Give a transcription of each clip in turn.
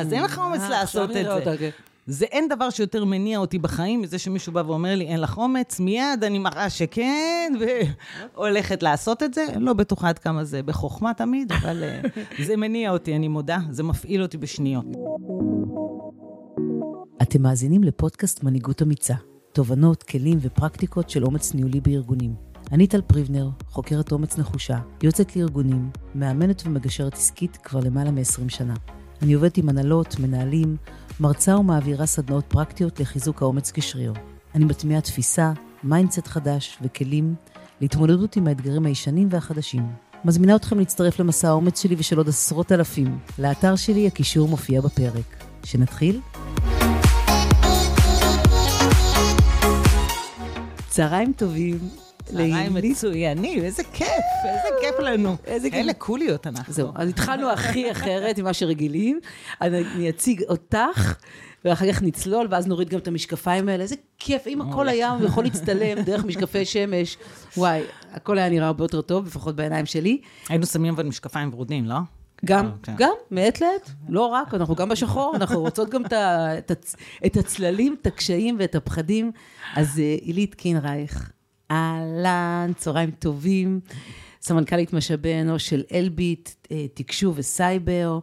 אז אין לך אומץ אה, לעשות עכשיו את זה. כן. זה אין דבר שיותר מניע אותי בחיים מזה שמישהו בא ואומר לי, אין לך אומץ, מיד אני מראה שכן, והולכת לעשות את זה. לא בטוחה עד כמה זה בחוכמה תמיד, אבל אה, זה מניע אותי, אני מודה, זה מפעיל אותי בשניות. אתם מאזינים לפודקאסט מנהיגות אמיצה, תובנות, כלים ופרקטיקות של אומץ ניהולי בארגונים. אני טל פריבנר, חוקרת אומץ נחושה, יוצאת לארגונים, מאמנת ומגשרת עסקית כבר למעלה מ-20 שנה. אני עובדת עם הנהלות, מנהלים, מרצה ומעבירה סדנאות פרקטיות לחיזוק האומץ כשריר. אני מטמיעה תפיסה, mindset חדש וכלים להתמודדות עם האתגרים הישנים והחדשים. מזמינה אתכם להצטרף למסע האומץ שלי ושל עוד עשרות אלפים. לאתר שלי הקישור מופיע בפרק. שנתחיל? צהריים טובים. צהריים. מצוינים, איזה כיף, איזה כיף לנו. איזה כיף. אלה קוליות אנחנו. זהו, אז התחלנו הכי אחרת ממה שרגילים. אני אציג אותך, ואחר כך נצלול, ואז נוריד גם את המשקפיים האלה. איזה כיף, אם הכל היה יכול להצטלם דרך משקפי שמש, וואי, הכל היה נראה הרבה יותר טוב, לפחות בעיניים שלי. היינו שמים אבל משקפיים ורודים, לא? גם, כן. גם, מעת לעת, לא רק, אנחנו גם בשחור, אנחנו רוצות גם את הצללים, את הקשיים ואת הפחדים. אז אה, עילית קינרייך, אהלן, צהריים טובים, סמנכ"לית משאבי אנוש של אלביט, אה, תקשוב וסייבר.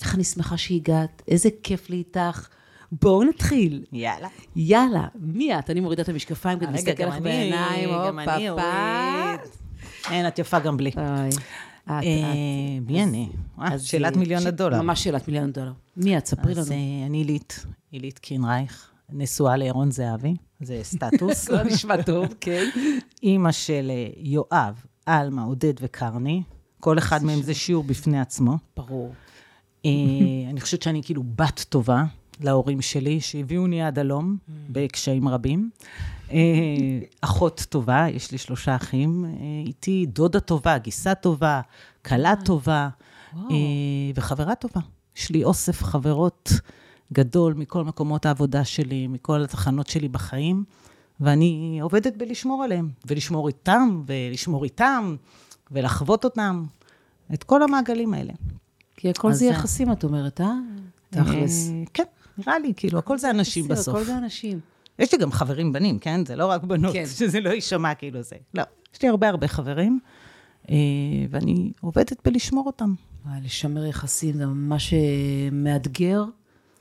איך אני שמחה שהגעת, איזה כיף לי איתך. בואו נתחיל. יאללה. יאללה, מי את? אני מורידה את המשקפיים כדי רגע, להסתכל לך בעיניים. גם אני. אוריד. אין, את יפה גם בלי. אוי, אה. מי אני? אה, אז, שאלת אה, מיליון הדולר. ממש שאלת מיליון הדולר. מי את? ספרי אז לנו. אה, אני עילית, עילית קינרייך, נשואה לירון זהבי, זה סטטוס. לא נשמע טוב, כן. אימא של אה, יואב, עלמה, עודד וקרני. כל אחד מהם זה שיעור בפני עצמו. ברור. אה, אני חושבת שאני כאילו בת טובה להורים שלי, שהביאוני עד הלום בקשיים רבים. אה, אחות טובה, יש לי שלושה אחים איתי, דודה טובה, גיסה טובה, כלה טובה וחברה טובה. יש לי אוסף חברות גדול מכל מקומות העבודה שלי, מכל התחנות שלי בחיים, ואני עובדת בלשמור עליהם, ולשמור איתם, ולשמור איתם, ולחוות אותם, את כל המעגלים האלה. כי הכל זה יחסים, את אומרת, אה? תכלס. אה, כן, נראה לי, כאילו, הכל זה אנשים בסוף. הכל זה אנשים. יש לי גם חברים בנים, כן? זה לא רק בנות, כן. שזה לא יישמע כאילו זה. לא, יש לי הרבה הרבה חברים, אה, ואני עובדת בלשמור אותם. לשמר יחסים זה ממש אה, מאתגר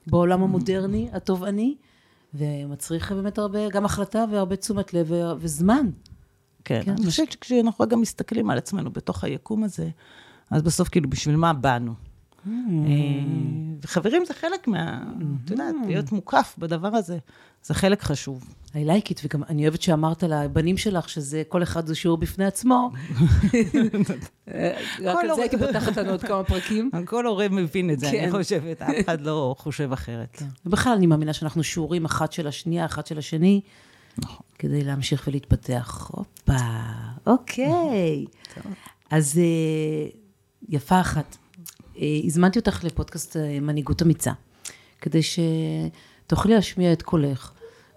בעולם המודרני, התובעני, ומצריך באמת הרבה, גם החלטה והרבה תשומת לב וזמן. כן, כן, אני מש- חושבת שכשאנחנו גם מסתכלים על עצמנו בתוך היקום הזה, אז בסוף כאילו, בשביל מה באנו? Mm. אה, וחברים זה חלק מה... את יודעת, להיות מוקף בדבר הזה, זה חלק חשוב. I like it, וגם אני אוהבת שאמרת לבנים שלך שזה, כל אחד זה שיעור בפני עצמו. אה, רק על זה הייתי פותחת לנו עוד כמה פרקים. כל הורה מבין את זה, אני כן. חושבת, אף אחד לא חושב אחרת. ובכלל, אני מאמינה שאנחנו שיעורים אחת של השנייה, אחת של השני, כדי להמשיך ולהתפתח. הופה, אוקיי. אז אה, יפה אחת. אה, הזמנתי אותך לפודקאסט מנהיגות אמיצה, כדי שתוכלי להשמיע את קולך,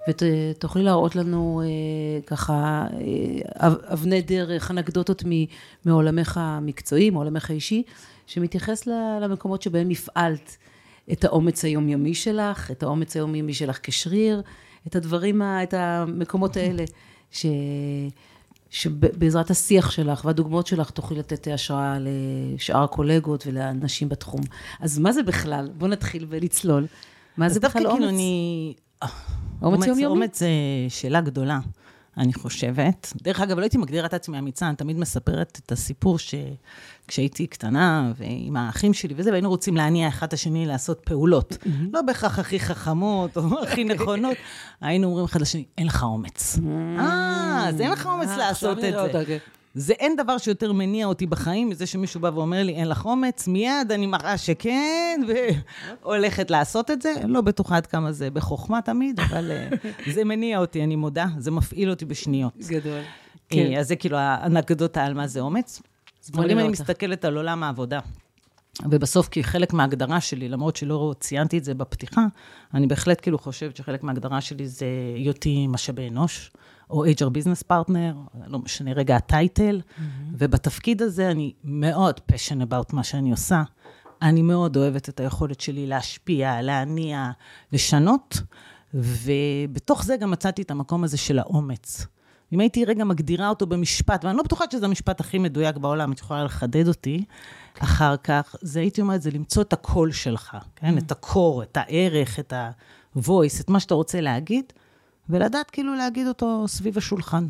ותוכלי להראות לנו אה, ככה אה, אב- אבני דרך, אנקדוטות מ- מעולמך המקצועי, מעולמך האישי, שמתייחס למקומות שבהם הפעלת את האומץ היומיומי שלך, את האומץ היומיומי שלך כשריר, את הדברים, את המקומות האלה, ש... שבעזרת השיח שלך והדוגמאות שלך תוכלי לתת השראה לשאר הקולגות ולאנשים בתחום. אז מה זה בכלל? בואו נתחיל ולצלול. מה אז זה דווקא בכלל כאילו אומץ? אני... אומץ יומיומי? אומץ זה שאלה גדולה, אני חושבת. דרך אגב, לא הייתי מגדירה את עצמי אמיצה, אני תמיד מספרת את הסיפור שכשהייתי קטנה, ועם האחים שלי וזה, והיינו רוצים להניע אחד את השני לעשות פעולות. לא בהכרח הכי חכמות או הכי נכונות, היינו אומרים אחד לשני, אין לך אומץ. אה, אז אין לך אומץ אה, לעשות את זה. זה אין דבר שיותר מניע אותי בחיים מזה שמישהו בא ואומר לי, אין לך אומץ, מיד אני מראה שכן, והולכת לעשות את זה. לא בטוחה עד כמה זה בחוכמה תמיד, אבל אה, זה מניע אותי, אני מודה, זה מפעיל אותי בשניות. גדול. כן. אז זה כאילו האנקדוטה על מה זה אומץ. אבל אם אני. מסתכלת על עולם העבודה, ובסוף, כי חלק מההגדרה שלי, למרות שלא ציינתי את זה בפתיחה, אני בהחלט כאילו חושבת שחלק מההגדרה שלי זה היותי משאבי אנוש, או HR Business Partner, לא משנה רגע הטייטל, ובתפקיד הזה אני מאוד passion about מה שאני עושה. אני מאוד אוהבת את היכולת שלי להשפיע, להניע, לשנות, ובתוך זה גם מצאתי את המקום הזה של האומץ. אם הייתי רגע מגדירה אותו במשפט, ואני לא בטוחה שזה המשפט הכי מדויק בעולם, את יכולה לחדד אותי אחר כך, זה הייתי אומרת, זה למצוא את הקול שלך, כן? את הקור, את הערך, את ה-voice, את מה שאתה רוצה להגיד, ולדעת כאילו להגיד אותו סביב השולחן.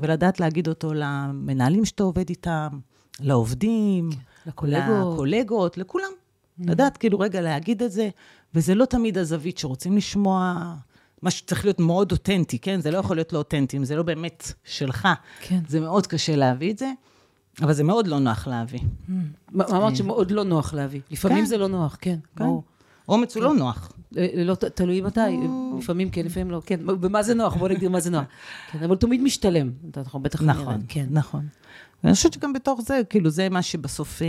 ולדעת להגיד אותו למנהלים שאתה עובד איתם, לעובדים, לקולגות. לקולגות, לכולם. לדעת כאילו רגע להגיד את זה, וזה לא תמיד הזווית שרוצים לשמוע. מה שצריך להיות מאוד אותנטי, כן? זה לא יכול להיות לא אותנטי, אם זה לא באמת שלך. כן. זה מאוד קשה להביא את זה, אבל זה מאוד לא נוח להביא. אמרת שמאוד לא נוח להביא? לפעמים כן. זה לא נוח, כן. כן. ברור. אומץ הוא לא נוח. אה, לא, ת- תלוי מתי, לפעמים כן, לפעמים לא, כן, במה זה נוח, בוא נגדיר מה זה נוח. כן, אבל תמיד משתלם, אנחנו בטח נכון, כן. נכון. ואני חושבת שגם בתוך זה, כאילו, זה מה שבסוף אה,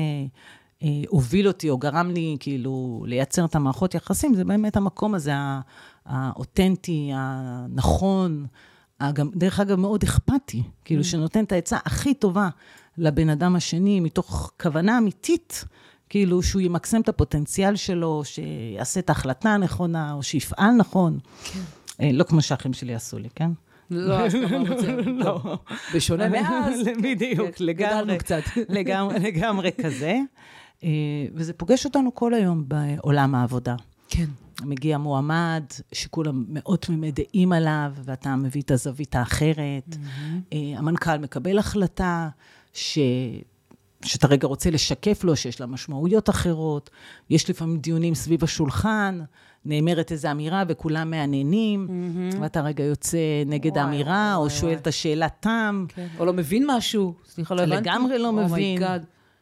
אה, הוביל אותי, או גרם לי, כאילו, לייצר את המערכות יחסים, זה באמת המקום הזה, האותנטי, הנכון, גם, דרך אגב, מאוד אכפתי, כאילו, שנותן את העצה הכי טובה לבן אדם השני, מתוך כוונה אמיתית, כאילו, שהוא ימקסם את הפוטנציאל שלו, שיעשה את ההחלטה הנכונה, או שיפעל נכון. כן. לא כמו שהאחים שלי עשו לי, כן? לא, אז כמובן רוצה, לא. בשונה מאז, בדיוק, כן, לגמרי. גדלנו קצת. לגמרי, לגמרי כזה. אה, וזה פוגש אותנו כל היום בעולם העבודה. כן. מגיע מועמד שכולם מאוד תמימי דעים עליו, ואתה מביא את הזווית האחרת. אה, המנכ"ל מקבל החלטה ש... שאתה רגע רוצה לשקף לו, שיש לה משמעויות אחרות. יש לפעמים דיונים סביב השולחן, נאמרת איזו אמירה וכולם מהנהנים, ואתה רגע יוצא נגד וואי, האמירה, או וואי, שואל וואי. את השאלת תם. כן. או לא מבין משהו, סליחה, לא הבנתי. לגמרי לא Oh מבין.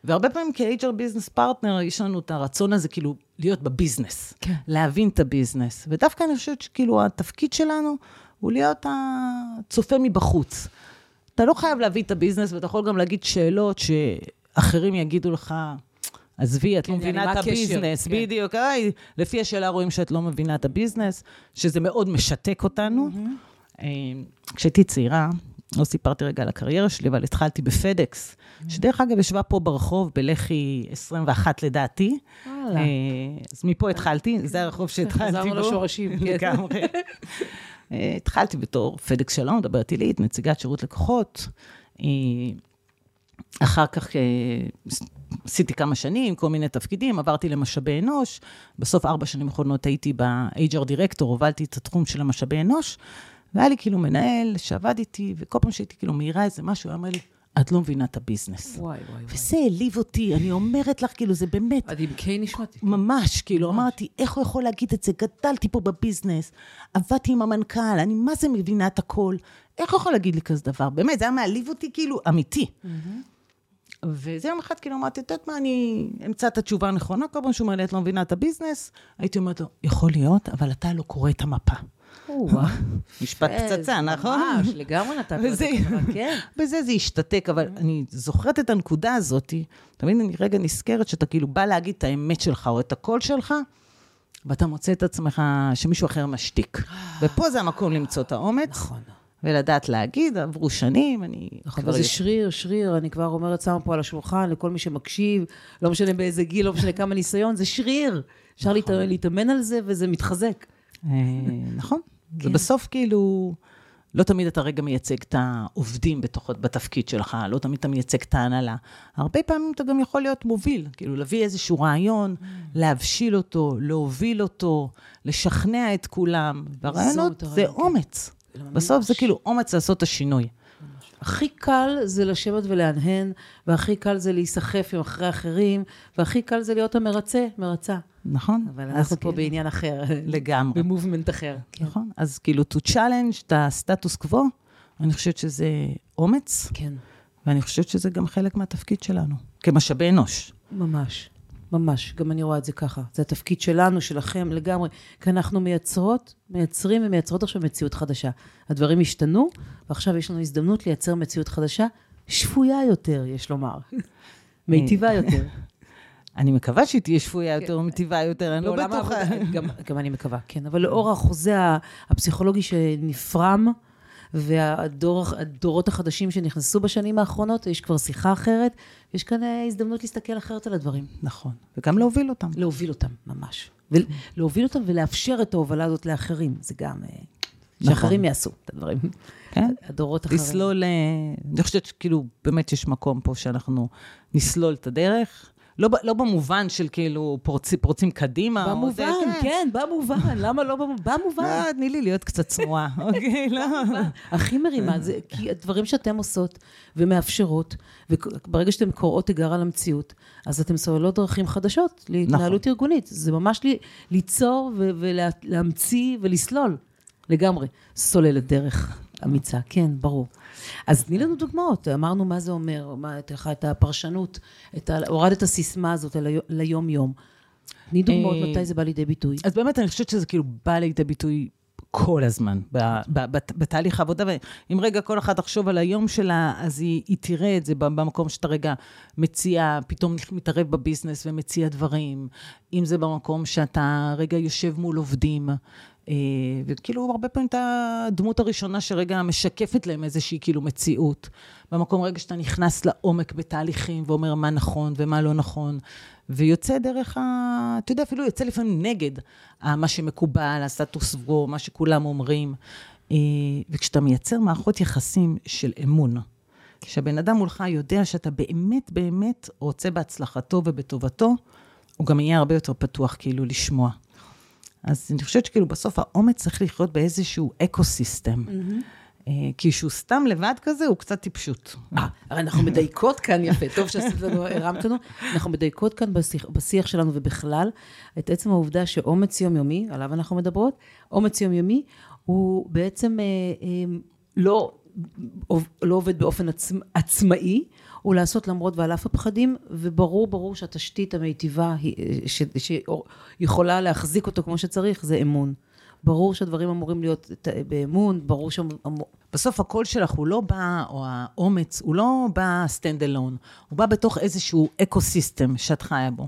והרבה פעמים כ-HR business partner, יש לנו את הרצון הזה כאילו להיות ב business. כן. להבין את ה business. ודווקא אני חושבת שכאילו התפקיד שלנו הוא להיות הצופה מבחוץ. אתה לא חייב להבין את ה business, ואתה יכול גם להגיד שאלות שאחרים יגידו לך, עזבי, את כן, לא יעני, מבינה את? ה business, כן. בדיוק. לפי השאלה רואים שאת לא מבינה את ה business, שזה מאוד משתק אותנו. אה, כשהייתי צעירה, לא סיפרתי רגע על הקריירה שלי, אבל התחלתי ב FedEx, שדרך אגב ישבה פה ברחוב, בלח"י 21 לדעתי. וואלה. אה, אז מפה התחלתי, זה הרחוב שהתחלתי בו. חזרנו לשורשים, כן. לגמרי. אה, התחלתי בתור FedEx שלום, מדברת הילית, נציגת שירות לקוחות. אחר כך אה, עשיתי כמה שנים, כל מיני תפקידים, עברתי למשאבי אנוש. בסוף ארבע שנים האחרונות הייתי ב-HR דירקטור, הובלתי את התחום של המשאבי אנוש, והיה לי כאילו מנהל שעבד איתי, וכל פעם שהייתי כאילו מעירה איזה משהו, הוא אמר לי, את לא מבינה את הביזנס. וואי, וואי, וואי. וזה העליב אותי, אני אומרת לך, כאילו, זה באמת, עד עמקי נשמתי. ממש, כאילו, אמרתי, איך הוא יכול להגיד את זה? גדלתי פה בביזנס, עבדתי עם המנכ"ל, אני מה זה מבינה את הכל. איך הוא יכול להגיד לי כזה דבר? באמת, זה היה מעליב אותי, כאילו, אמיתי. וזה יום אחד, כאילו, אמרתי, את יודעת מה, אני אמצא את התשובה הנכונה, כל פעם שהוא אומר לי, את לא מבינה את הביזנס, הייתי אומרת לו, יכול להיות, אבל אתה לא קורא את המפה. משפט פצצה, נכון? ממש, לגמרי נתת לו את הכוונה, כן. בזה זה השתתק, אבל אני זוכרת את הנקודה הזאת, תמיד אני רגע נזכרת שאתה כאילו בא להגיד את האמת שלך או את הקול שלך, ואתה מוצא את עצמך שמישהו אחר משתיק. ופה זה המקום למצוא את האומץ, נכון. ולדעת להגיד, עברו שנים, אני... נכון, כבר- וזה שריר, שריר, אני כבר אומרת, שמה פה על השולחן לכל מי שמקשיב, לא משנה באיזה גיל, לא משנה כמה ניסיון, זה שריר. אפשר להת- להתאמן על זה וזה מתחזק. אה, נכון. כן. ובסוף כאילו, לא תמיד אתה רגע מייצג את העובדים בתוך, בתפקיד שלך, לא תמיד אתה מייצג את ההנהלה. הרבה פעמים אתה גם יכול להיות מוביל, כאילו להביא איזשהו רעיון, Mm. להבשיל אותו, להוביל אותו, לשכנע את כולם. והרעיונות זה כן. אומץ. בסוף זה כאילו אומץ לעשות את השינוי. הכי קל זה לשבת ולהנהן, והכי קל זה להיסחף עם אחרי אחרים, והכי קל זה להיות המרצה, מרצה. נכון? אבל אנחנו פה כאילו- בעניין אחר. לגמרי. במובמנט אחר. כן. נכון? אז כאילו, to challenge את הסטטוס קוו, אני חושבת שזה אומץ, כן, ואני חושבת שזה גם חלק מהתפקיד שלנו, כמשאבי אנוש. ממש. ממש, גם אני רואה את זה ככה. זה התפקיד שלנו, שלכם, לגמרי. כי אנחנו מייצרות, מייצרים ומייצרות עכשיו מציאות חדשה. הדברים השתנו, ועכשיו יש לנו הזדמנות לייצר מציאות חדשה, שפויה יותר, יש לומר. מיטיבה יותר. אני מקווה שהיא תהיה שפויה יותר ומטיבה יותר, אני לא בטוחה. גם, אני מקווה, כן. אבל לאור החוזה הפסיכולוגי שנפרם, והדורות החדשים שנכנסו בשנים האחרונות, יש כבר שיחה אחרת, יש כאן אה, הזדמנות להסתכל אחרת על הדברים. נכון, וגם להוביל אותם. להוביל אותם, ממש. ולהוביל אותם ולאפשר את ההובלה הזאת לאחרים, זה גם... אה, נכון. שאחרים יעשו את הדברים. כן. הדורות אחרים. לסלול, אה, אני חושבת שכאילו, באמת יש מקום פה שאנחנו נסלול את הדרך. לא, לא במובן של כאילו פורצ, פורצים קדימה. במובן, זה, כן. כן, במובן, למה לא במובן? במובן. לא, תני לי להיות קצת צנועה, אוקיי? לא. הכי מרימה, זה כי הדברים שאתם עושות ומאפשרות, וברגע שאתן קוראות תיגר על המציאות, אז אתן סוללות דרכים חדשות להתנהלות נכון. ארגונית. זה ממש לי, ליצור ולהמציא ולסלול. לגמרי. סוללת דרך אמיצה, כן, ברור. אז תני לנו דוגמאות, אמרנו מה זה אומר, מה, את הפרשנות, את ה, הורד את הסיסמה הזאת ליום-יום. תני דוגמאות אה, מתי זה בא לידי ביטוי. אז באמת, אני חושבת שזה כאילו בא לידי ביטוי כל הזמן בתהליך העבודה, ואם רגע כל אחד תחשוב על היום שלה, אז היא, היא תראה את זה במקום שאתה רגע מציע, פתאום מתערב בביזנס ומציע דברים, אם זה במקום שאתה רגע יושב מול עובדים, וכאילו, הרבה פעמים אתה הדמות הראשונה שרגע משקפת להם איזושהי כאילו מציאות. במקום רגע שאתה נכנס לעומק בתהליכים ואומר מה נכון ומה לא נכון, ויוצא דרך ה... אתה יודע, אפילו יוצא לפעמים נגד מה שמקובל, הסטטוס קוו, מה שכולם אומרים. אה, וכשאתה מייצר מערכות יחסים של אמון, כשהבן אדם מולך יודע שאתה באמת באמת רוצה בהצלחתו ובטובתו, הוא גם יהיה הרבה יותר פתוח כאילו לשמוע. אז אני חושבת שכאילו בסוף האומץ צריך לחיות באיזשהו ecosystem. Mm-hmm. כשהוא סתם לבד כזה, הוא קצת טיפשות. אה, אנחנו מדייקות כאן, יפה, טוב שעשית לנו, הרמת לנו. אנחנו מדייקות כאן בשיח, בשיח שלנו ובכלל, את עצם העובדה שאומץ יומיומי, עליו אנחנו מדברות, אומץ יומיומי, הוא בעצם אה, אה, לא, לא עובד באופן עצמ, עצמאי, הוא לעשות למרות ועל אף הפחדים, וברור, ברור שהתשתית המיטיבה ש, שיכולה להחזיק אותו כמו שצריך, זה אמון. ברור שהדברים אמורים להיות באמון, ברור ש... בסוף הקול שלך הוא לא בא, או האומץ, הוא לא בא stand alone, הוא בא בתוך איזשהו ecosystem שאת חיה בו.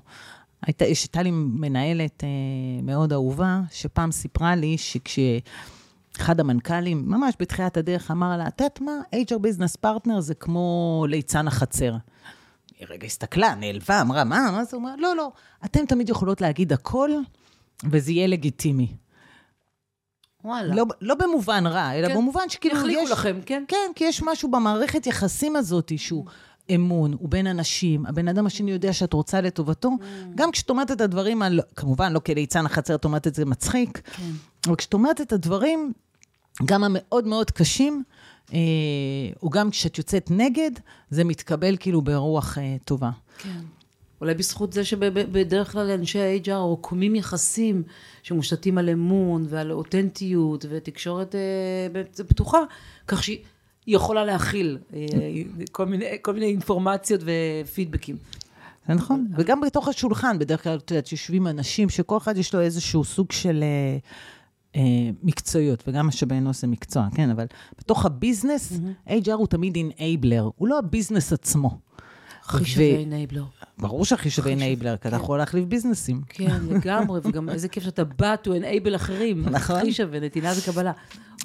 הייתה, הייתה לי מנהלת אה, מאוד אהובה, שפעם סיפרה לי שכש... אחד המנכ"לים, ממש בתחילת הדרך, אמר לה, את יודעת מה, HR Business Partner זה כמו ליצן החצר. היא רגע הסתכלה, נעלבה, אמרה, מה, מה זה? אומר, לא, לא, אתם תמיד יכולות להגיד הכל, וזה יהיה לגיטימי. וואלה. לא, לא במובן רע, אלא כן. במובן שכאילו יש... יחליקו לכם, כן? כן, כי יש משהו במערכת יחסים הזאת שהוא אמון, הוא בין אנשים, הבן אדם השני יודע שאת רוצה לטובתו. Mm. גם כשאת אומרת את הדברים, על, כמובן, לא כליצן החצר, את אומרת את זה מצחיק, כן. אבל כשאת אומרת את הדברים, גם המאוד מאוד קשים, אה, או גם כשאת יוצאת נגד, זה מתקבל כאילו ברוח אה, טובה. כן. אולי בזכות זה שבדרך כלל אנשי ה-HR רוקמים יחסים שמושתתים על אמון ועל אותנטיות ותקשורת אה, פתוחה, כך שהיא יכולה להכיל אה, כל, מיני, כל מיני אינפורמציות ופידבקים. זה נכון, וגם בתוך השולחן, בדרך כלל, את יודעת, יושבים אנשים שכל אחד יש לו איזשהו סוג של... אה, אה, מקצועיות, וגם משאבי אנוש זה מקצוע, כן, אבל בתוך ה business, mm-hmm. HR הוא תמיד enabler, הוא לא ה business עצמו. הכי שווה אינאבלר. ברור שהכי שווה אינאבלר, כי אתה כן. יכול להחליף ביזנסים. כן, לגמרי, וגם איזה כיף שאתה בא to enable אחרים. נכון. הכי שווה, נתינה וקבלה.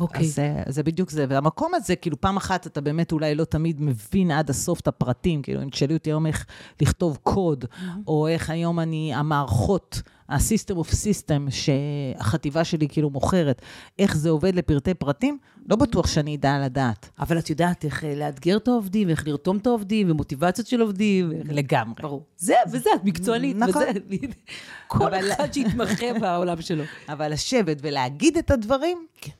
אוקיי. אז זה בדיוק זה, והמקום הזה, כאילו, פעם אחת אתה באמת אולי לא תמיד מבין עד הסוף את הפרטים, כאילו, אם תשאלי אותי היום איך לכתוב קוד, או איך היום אני, המערכות, ה-system of system שהחטיבה שלי כאילו מוכרת, איך זה עובד לפרטי פרטים, לא בטוח שאני אדע לדעת. אבל את יודעת איך אה, לאתגר את העובדים, איך לרתום את העובדים, ומוטיבציות של עובדים. לגמרי. ברור. זה, וזה, את מקצוענית. נכון. וזה, כל אבל... אחד שיתמחה בעולם שלו. אבל לשבת ולהגיד את הדברים, כן.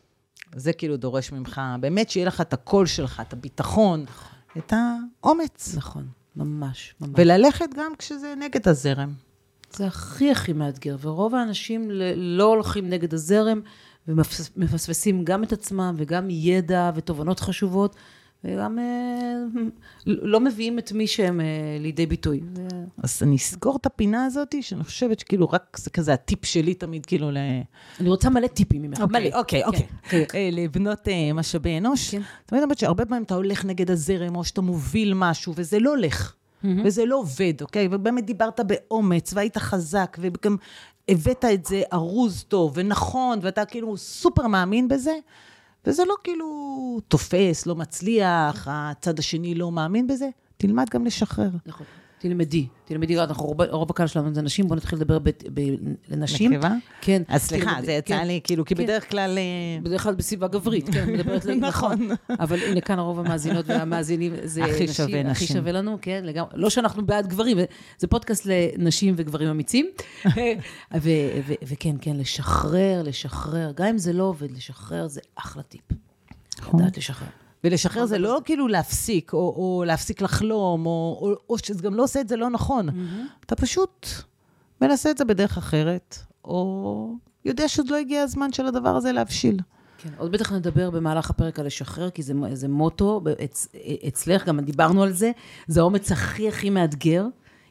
זה כאילו דורש ממך, באמת שיהיה לך את הקול שלך, את הביטחון, נכון. את האומץ. נכון, ממש, ממש. וללכת גם כשזה נגד הזרם. זה הכי הכי מאתגר, ורוב האנשים לא הולכים נגד הזרם, ומפספסים גם את עצמם, וגם ידע ותובנות חשובות, וגם אה, לא מביאים את מי שהם אה, לידי ביטוי. אז אני אסגור את הפינה הזאת, שאני חושבת שכאילו רק זה כזה הטיפ שלי תמיד, כאילו ל... אני רוצה מלא טיפים ממך, אוקיי, מלא. אוקיי, כן, אוקיי. כן. אה, לבנות משאבי אנוש. כן. תמיד אומרת שהרבה פעמים אתה הולך נגד הזרם, או שאתה מוביל משהו, וזה לא הולך. Mm-hmm. וזה לא עובד, אוקיי? ובאמת דיברת באומץ, והיית חזק, וגם הבאת את זה ארוז טוב ונכון, ואתה כאילו סופר מאמין בזה, וזה לא כאילו תופס, לא מצליח, הצד השני לא מאמין בזה, תלמד גם לשחרר. נכון. תלמדי, תלמדי, אנחנו רוב, רוב הקהל שלנו זה נשים, בואו נתחיל לדבר ב, ב, לנשים. נקבה? כן. אז סליחה, תלמדי, זה יצא כן. לי, כאילו, כי כן. בדרך כלל... אה, בדרך כלל בסביבה גברית, כן, מדברת לי, נכון. אבל הנה כאן רוב המאזינות והמאזינים, זה הכי נשים, שווה הכי נשים. שווה לנו, כן, לגמרי. לא שאנחנו בעד גברים, זה פודקאסט לנשים וגברים אמיצים. ו- ו- וכן, כן, לשחרר, לשחרר, גם אם זה לא עובד, לשחרר זה אחלה טיפ. נכון. לדעת לשחרר. ולשחרר זה לא כאילו להפסיק, או, או להפסיק לחלום, או, או, או שזה גם לא עושה את זה לא נכון. אתה פשוט מנסה את זה בדרך אחרת, או יודע שעוד לא הגיע הזמן של הדבר הזה להבשיל. כן, עוד בטח נדבר במהלך הפרק על לשחרר, כי זה, זה מוטו, אצ, אצלך, גם דיברנו על זה, זה האומץ הכי הכי מאתגר.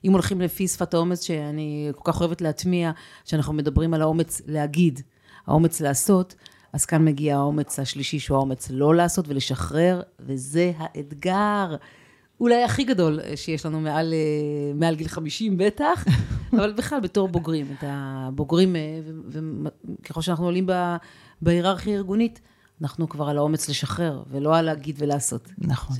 אם הולכים לפי שפת האומץ, שאני כל כך אוהבת להטמיע, שאנחנו מדברים על האומץ להגיד, האומץ לעשות, אז כאן מגיע האומץ השלישי, שהוא האומץ לא לעשות ולשחרר, וזה האתגר. אולי הכי גדול שיש לנו מעל, אה, מעל גיל 50 בטח, אבל בכלל בתור בוגרים, את הבוגרים, אה, וככל שאנחנו עולים בהיררכיה הארגונית, אנחנו כבר על האומץ לשחרר, ולא על להגיד ולעשות. נכון.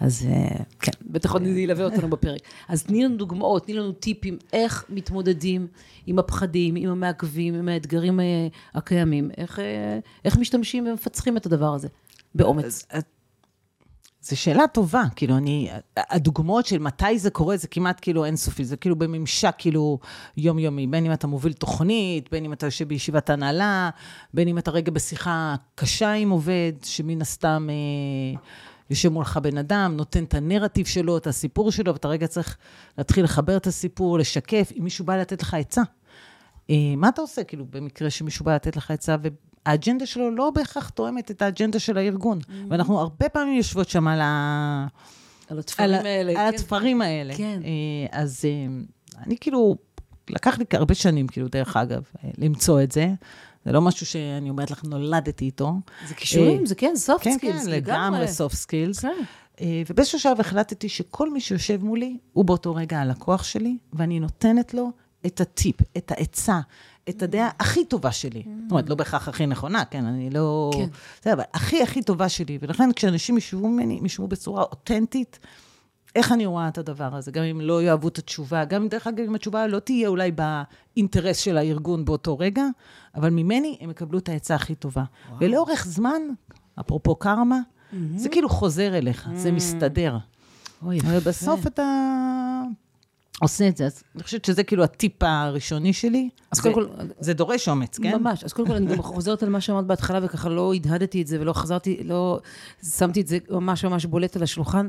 אז אה, כן, בטח עוד ילווה אותנו בפרק. אז תני לנו דוגמאות, תני לנו טיפים, איך מתמודדים עם הפחדים, עם המעכבים, עם האתגרים אה, הקיימים, איך, אה, איך משתמשים ומפצחים את הדבר הזה, באומץ. זו שאלה טובה, כאילו, אני, הדוגמאות של מתי זה קורה, זה כמעט כאילו אינסופי, זה כאילו בממשק כאילו יומיומי, בין אם אתה מוביל תוכנית, בין אם אתה יושב בישיבת הנהלה, בין אם אתה רגע בשיחה קשה עם עובד, שמן הסתם אה, יושב מולך בן אדם, נותן את הנרטיב שלו, את הסיפור שלו, ואתה רגע צריך להתחיל לחבר את הסיפור, לשקף, אם מישהו בא לתת לך עצה. אה, מה אתה עושה, כאילו, במקרה שמישהו בא לתת לך עצה, והאג'נדה שלו לא בהכרח תואמת את האג'נדה של הארגון. ואנחנו הרבה פעמים יושבות שם על, ה... על התפרים על, האלה. על כן. התפרים האלה. כן. אה, אז אה, אני כאילו, לקח לי הרבה שנים, כאילו, דרך אגב, למצוא את זה. זה לא משהו שאני אומרת לך, נולדתי איתו. זה כישורים, אה, זה כן, soft כן, skills, כן, לגמרי soft skills. כן. אה, ובאיזשהו שלב החלטתי שכל מי שיושב מולי, הוא באותו רגע הלקוח שלי, ואני נותנת לו את הטיפ, את העצה, את הדעה הכי טובה שלי. זאת אומרת, לא בהכרח הכי נכונה, כן, אני לא... כן. זה, אבל הכי הכי טובה שלי. ולכן כשאנשים ישבו ממני, הם ישבו בצורה אותנטית, איך אני רואה את הדבר הזה, גם אם לא יאהבו את התשובה, גם אם, דרך אגב, אם התשובה לא תהיה אולי באינטרס של הארגון באותו רגע, אבל ממני הם יקבלו את העצה הכי טובה. ולאורך זמן, אפרופו קרמה, זה כאילו חוזר אליך, זה מסתדר. אוי, אבל בסוף אתה עושה את זה, אז אני חושבת שזה כאילו הטיפ הראשוני שלי. אז קודם כל- זה דורש אומץ, כן? ממש. אז קודם כל, אני גם חוזרת על מה שאמרת בהתחלה, וככה לא הדהדתי את זה, ולא חזרתי, לא שמתי את זה ממש ממש בולט על השולחן.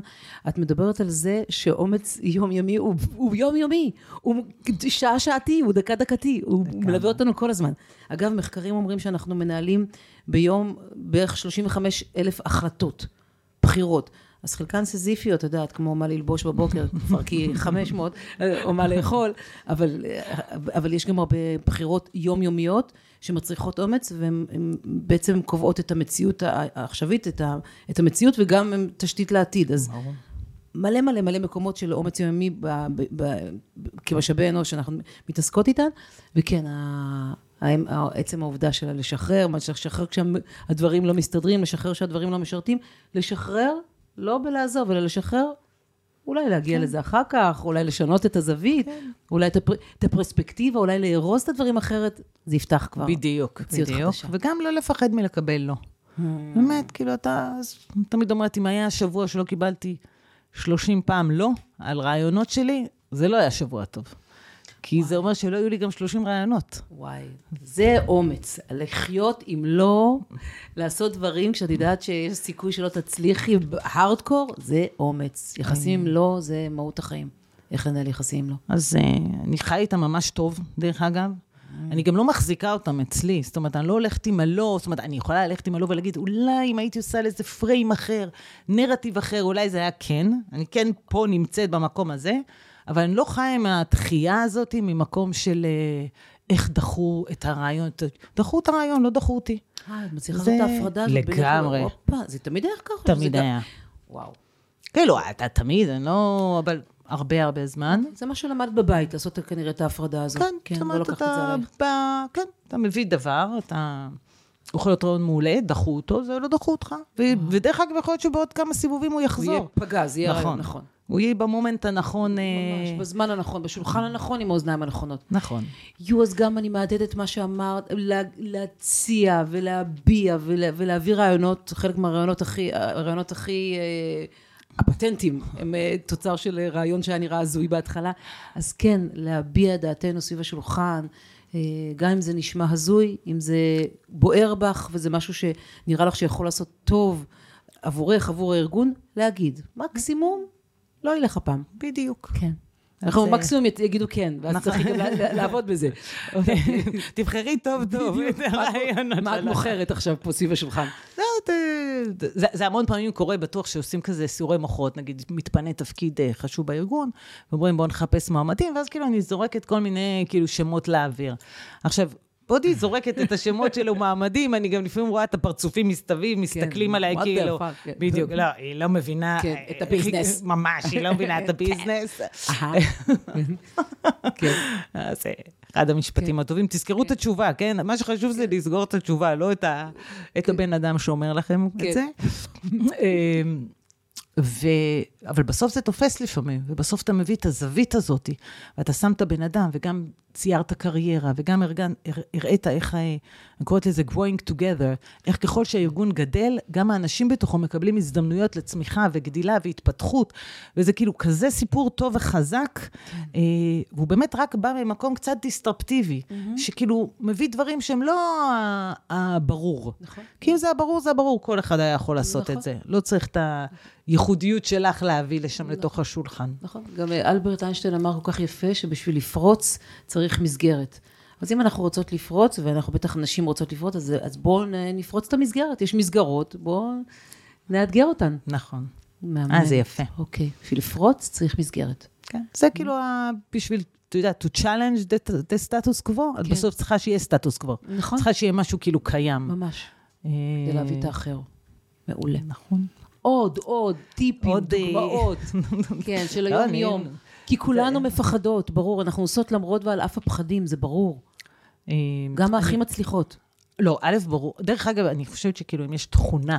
את מדברת על זה שאומץ יומיומי הוא, הוא יומיומי, הוא שעה-שעתי, הוא דקה-דקתי, הוא מלווה אותנו כל הזמן. אגב, מחקרים אומרים שאנחנו מנהלים ביום בערך 35 אלף החלטות, בחירות. אז חלקן סזיפיות, את יודעת, כמו מה ללבוש בבוקר, כבר כי 500, או מה לאכול, אבל, אבל יש גם הרבה בחירות יומיומיות שמצריכות אומץ, והן הן בעצם קובעות את המציאות העכשווית, את, ה, את המציאות, וגם הן תשתית לעתיד. אז מלא מלא מלא מקומות של אומץ יומי ב, ב, ב, ב, כמשאבי אנוש שאנחנו מתעסקות איתן, וכן, עצם העובדה שלה לשחרר, מה לשחרר כשהדברים לא מסתדרים, לשחרר שהדברים לא משרתים, לשחרר, לא בלעזוב, אלא לשחרר, אולי להגיע לזה אחר כך, אולי לשנות את הזווית, אולי את, הפר, את הפרספקטיבה, אולי לארוז את הדברים אחרת, זה יפתח כבר. בדיוק, בדיוק. חדשה. וגם לא לפחד מלקבל לא. באמת, כאילו, אתה תמיד אומרת, אם היה שבוע שלא קיבלתי 30 פעם לא על רעיונות שלי, זה לא היה שבוע טוב. כי זה אומר שלא היו לי גם 30 רעיונות. וואי, זה אומץ, לחיות עם לא, לעשות דברים כשאת יודעת שיש סיכוי שלא תצליחי הארדקור, זה אומץ. יחסים עם לא, זה מהות החיים. איך לנהל יחסים עם לא. אז uh, אני חי איתם ממש טוב, דרך אגב. אני גם לא מחזיקה אותם אצלי, זאת אומרת, אני לא הולכת עם הלא, זאת אומרת, אני יכולה ללכת עם הלא ולהגיד, אולי אם הייתי עושה לזה פריים אחר, נרטיב אחר, אולי זה היה כן, אני כן פה נמצאת במקום הזה, אבל אני לא חיה עם התחייה הזאת ממקום של אה, איך דחו את הרעיון, דחו את הרעיון, לא דחו אותי. אה, את מצליחה לעשות את ההפרדה הזאת. לגמרי. זה תמיד היה ככה? תמיד היה. וואו. כאילו, אתה תמיד, אני לא... אבל הרבה הרבה זמן. זה מה שלמדת בבית, לעשות כנראה את ההפרדה הזאת. כן, זאת לא אומרת, זה אתה. ב, כן, אתה מביא דבר, אתה יכול להיות רעיון מעולה, דחו אותו, זה לא דחו אותך. ו- ודרך אגב, יכול להיות שבעוד כמה סיבובים הוא הוא יהיה יחזור. פגז, יהיה נכון. רעיון נכון. הוא יהיה במומנט הנכון. אה, ממש, בזמן הנכון, בשולחן הנכון, עם האוזניים הנכונות. נכון. יו, אז גם אני מהדהדת מה שאמרת, לה, להציע ולהביע ולה, ולהביא רעיונות, חלק מהרעיונות הכי, הרעיונות הכי אה, הפטנטים, הם אה, תוצר של רעיון שהיה נראה הזוי בהתחלה. אז כן, להביע דעתנו סביב השולחן, אה, גם אם זה נשמע הזוי, אם זה בוער בך וזה משהו שנראה לך שיכול לעשות טוב עבורך, עבור הארגון, להגיד. מקסימום, לא ילך הפעם. בדיוק. כן. אנחנו זה- מקסימום יגידו כן, ואז נכון. צריך גם לעבוד בזה. תבחרי טוב טוב את הרעיונות מה את. מוכרת עכשיו פה סביב השולחן? לא, זה- זה- זה המון פעמים קורה, בטוח שעושים כזה סיורי מוחות, נגיד מתפנה תפקיד אה, חשוב בארגון, ואומרים בואו נחפש מועמדים, ואז כאילו אני זורקת כל מיני כאילו שמות לאוויר. עכשיו, בעודי זורקת את השמות של המועמדים, אני גם לפעמים רואה את הפרצופים מסתובבים, מסתכלים עליי כאילו, כן. בדיוק, לא, היא לא מבינה. כן, אה, את הביזנס. ממש, היא לא מבינה את הביזנס. כן. אז זה אחד המשפטים הטובים. תזכרו את התשובה, כן? מה שחשוב זה לסגור את התשובה, לא את הבן אדם שאומר לכם כן. את זה. אמ, ו... אבל בסוף זה תופס לפעמים, ובסוף אתה מביא את הזווית הזאת, ואתה שם את הבן אדם, וגם ציירת קריירה, וגם ארגן, הר- הראית איך, ה- אני קוראת לזה growing together, איך ככל שהארגון גדל, גם האנשים בתוכו מקבלים הזדמנויות לצמיחה וגדילה והתפתחות, וזה כאילו כזה סיפור טוב וחזק, אה, והוא באמת רק בא ממקום קצת דיסטרפטיבי, שכאילו מביא דברים שהם לא ה- הברור. נכון. כי אם זה הברור, זה הברור, כל אחד היה יכול לעשות נכון. את זה. לא צריך את הייחודיות שלך להביא לשם לתוך השולחן. נכון. גם אלברט איינשטיין אמר כל כך יפה, שבשביל לפרוץ צריך מסגרת. אז אם אנחנו רוצות לפרוץ, ואנחנו בטח נשים רוצות לפרוץ, אז, אז בואו נפרוץ את המסגרת. יש מסגרות, בואו נאתגר אותן. נכון. מהמם. אה, זה יפה. אוקיי. בשביל לפרוץ צריך מסגרת. כן. זה כאילו ה- בשביל, אתה יודע, to challenge the, the status quo, את כן. בסוף צריכה שיהיה סטטוס קוו. נכון. צריכה שיהיה משהו כאילו קיים. ממש. אה, כדי להביא את האחר. מעולה. נכון. עוד, עוד, טיפים, עוד, אה, דוגמאות. כן, של לא, היום-יום. כי כולנו מפחדות, ברור. אנחנו עושות למרות ועל אף הפחדים, זה ברור. אה, גם הכי מצליחות. לא, א', ברור. דרך אגב, אני חושבת שכאילו, אם יש תכונה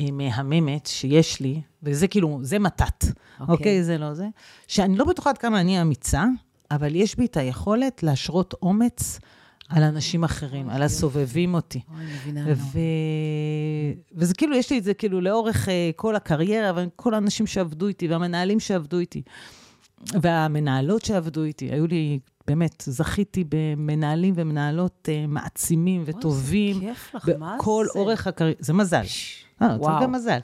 אה, מהממת שיש לי, וזה כאילו, זה מתת, אוקיי. אוקיי? זה לא זה, שאני לא בטוחה עד כמה אני אמיצה, אבל יש בי את היכולת להשרות אומץ על אנשים אחרים, על הסובבים אותי. אוי, אני מבינה. ו... וזה כאילו, יש לי את זה כאילו לאורך אה, כל הקריירה, וכל האנשים שעבדו איתי, והמנהלים שעבדו איתי, והמנהלות שעבדו איתי, היו לי, באמת, זכיתי במנהלים ומנהלות אה, מעצימים וטובים. אוי, זה כיף לך, מה בכל זה? אורך הקריירה, זה מזל. אה, צריך וואו. גם מזל.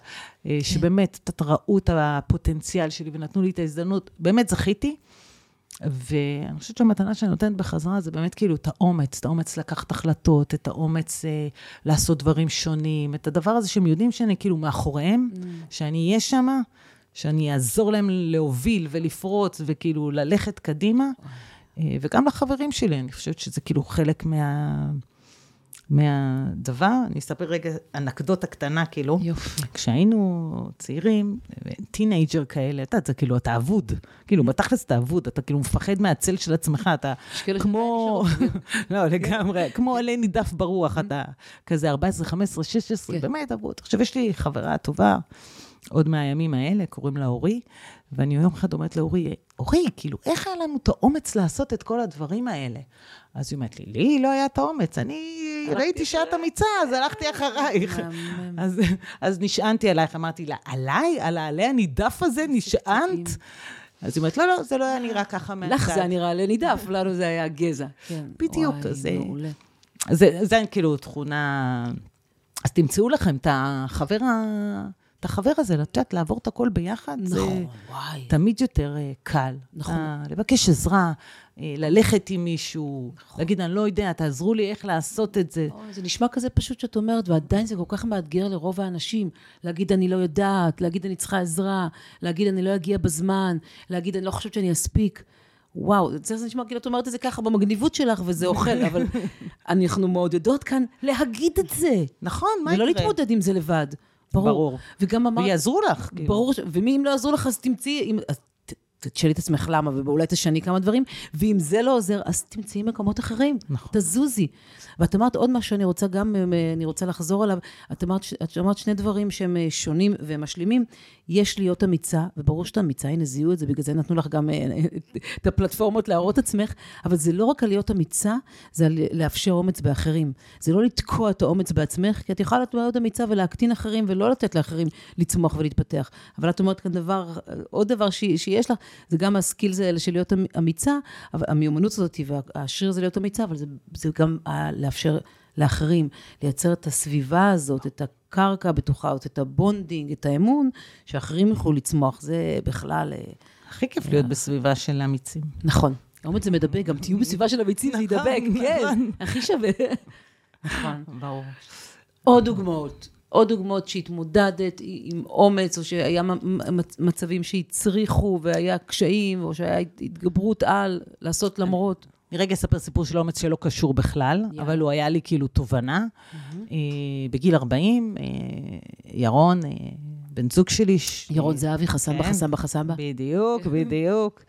אה, שבאמת, ת- ראו את הפוטנציאל שלי ונתנו לי את ההזדמנות. באמת זכיתי. ואני חושבת שהמתנה שאני נותנת בחזרה זה באמת כאילו את האומץ, את האומץ לקחת החלטות, את האומץ אה, לעשות דברים שונים, את הדבר הזה שהם יודעים שאני כאילו מאחוריהם, Mm. שאני אהיה שמה, שאני אעזור להם להוביל ולפרוץ וכאילו ללכת קדימה. אה, וגם לחברים שלי, אני חושבת שזה כאילו חלק מה... מהדבר. אני אספר רגע אנקדוטה קטנה, כאילו. יופי. כשהיינו צעירים, teenager כאלה, אתה יודע, זה כאילו, אתה אבוד. כאילו, בתכלס אתה אבוד, אתה כאילו מפחד מהצל של עצמך, אתה כמו... לא, לגמרי, כמו עלה נידף ברוח, אתה כזה 14, 15, 16, כן. באמת אבוד. עכשיו, יש לי חברה טובה, עוד מהימים האלה, קוראים לה אורי, ואני יום אחד אומרת לאורי, אורי, כאילו, איך היה לנו את האומץ לעשות את כל הדברים האלה? אז היא אומרת לי, לי לא היה את האומץ, אני ראיתי שאת אמיצה, אז הלכתי אחרייך. אז, אז נשענתי עלייך, אמרתי לה, עליי? על העלה הנידף הזה נשענת? אז היא אומרת, לא, לא, זה לא היה נראה ככה מהצד. לך זה היה נראה לנידף, לנו זה היה גזע. כן. בדיוק, אז. זה, זה כאילו תכונה... אז תמצאו לכם את החבר, ה... את החבר הזה, יודעת, לעבור את הכל ביחד, זה נכון, וואי. תמיד יותר אה, קל. נכון. אה, לבקש עזרה, אה, ללכת עם מישהו, להגיד, אני לא יודע, תעזרו לי איך לעשות את זה. זה נשמע כזה פשוט שאת אומרת, ועדיין זה כל כך מאתגר לרוב האנשים. להגיד, אני לא יודעת, להגיד, אני צריכה עזרה, להגיד, אני לא אגיע בזמן, להגיד, אני לא חושבת שאני אספיק. וואו, זה זה נשמע כאילו את אומרת את זה ככה במגניבות שלך, וזה אוכל, אבל אנחנו מעודדות כאן להגיד את זה. נכון, מה יקרה? ולא להתמודד עם זה לבד. ברור. ברור. וגם אמרת... ויעזרו לך, כאילו. ברור, ש... ומי אם לא יעזרו לך, אז תמצאי, אם... אז. תשאלי את עצמך למה, ואולי תשני כמה דברים, ואם זה לא עוזר, אז תמצאי מקומות אחרים. נכון. תזוזי. ואת אמרת עוד משהו שאני רוצה גם, אה, אני רוצה לחזור עליו. את אמרת, את אמרת שני דברים שהם אה, שונים ומשלימים. יש להיות אמיצה, וברור שאת אמיצה, הנה זיהו את זה, בגלל זה נתנו לך גם אה, את הפלטפורמות להראות עצמך, אבל זה לא רק על להיות אמיצה, זה על לאפשר אומץ באחרים. זה לא לתקוע את האומץ בעצמך, כי את יכולה להיות אמיצה ולהקטין אחרים, ולא לתת לאחרים לצמוח ולהתפתח. אבל את אומרת כאן דבר, עוד דבר שיש לך, זה גם ה skills האלה של להיות אמיצה, אבל המיומנות הזאת והשריר זה להיות אמיצה, אבל זה, זה גם לאפשר לאחרים, לייצר את הסביבה הזאת, את הקרקע הבטוחה, את ה bonding, את האמון, שאחרים יוכלו לצמוח. זה בכלל... אה, הכי כיף להיות בסביבה של אמיצים. נכון. אומץ זה מדבק, גם תהיו בסביבה של אמיצים, זה נכון, ידבק, כן, נכון. הכי שווה. נכון. ברור. עוד דוגמאות. עוד דוגמאות שהתמודדת עם אומץ, או שהיה מצבים שהצריכו והיה קשיים, או שהיה התגברות על, לעשות למרות. אני רגע אספר סיפור של אומץ שלא קשור בכלל, יאללה. אבל הוא היה לי כאילו תובנה. אה, בגיל 40, אה, ירון, אה, בן זוג שלי... ש- ירון זהבי, חסמבה, כן. חסמבה, חסמבה. בדיוק, בדיוק.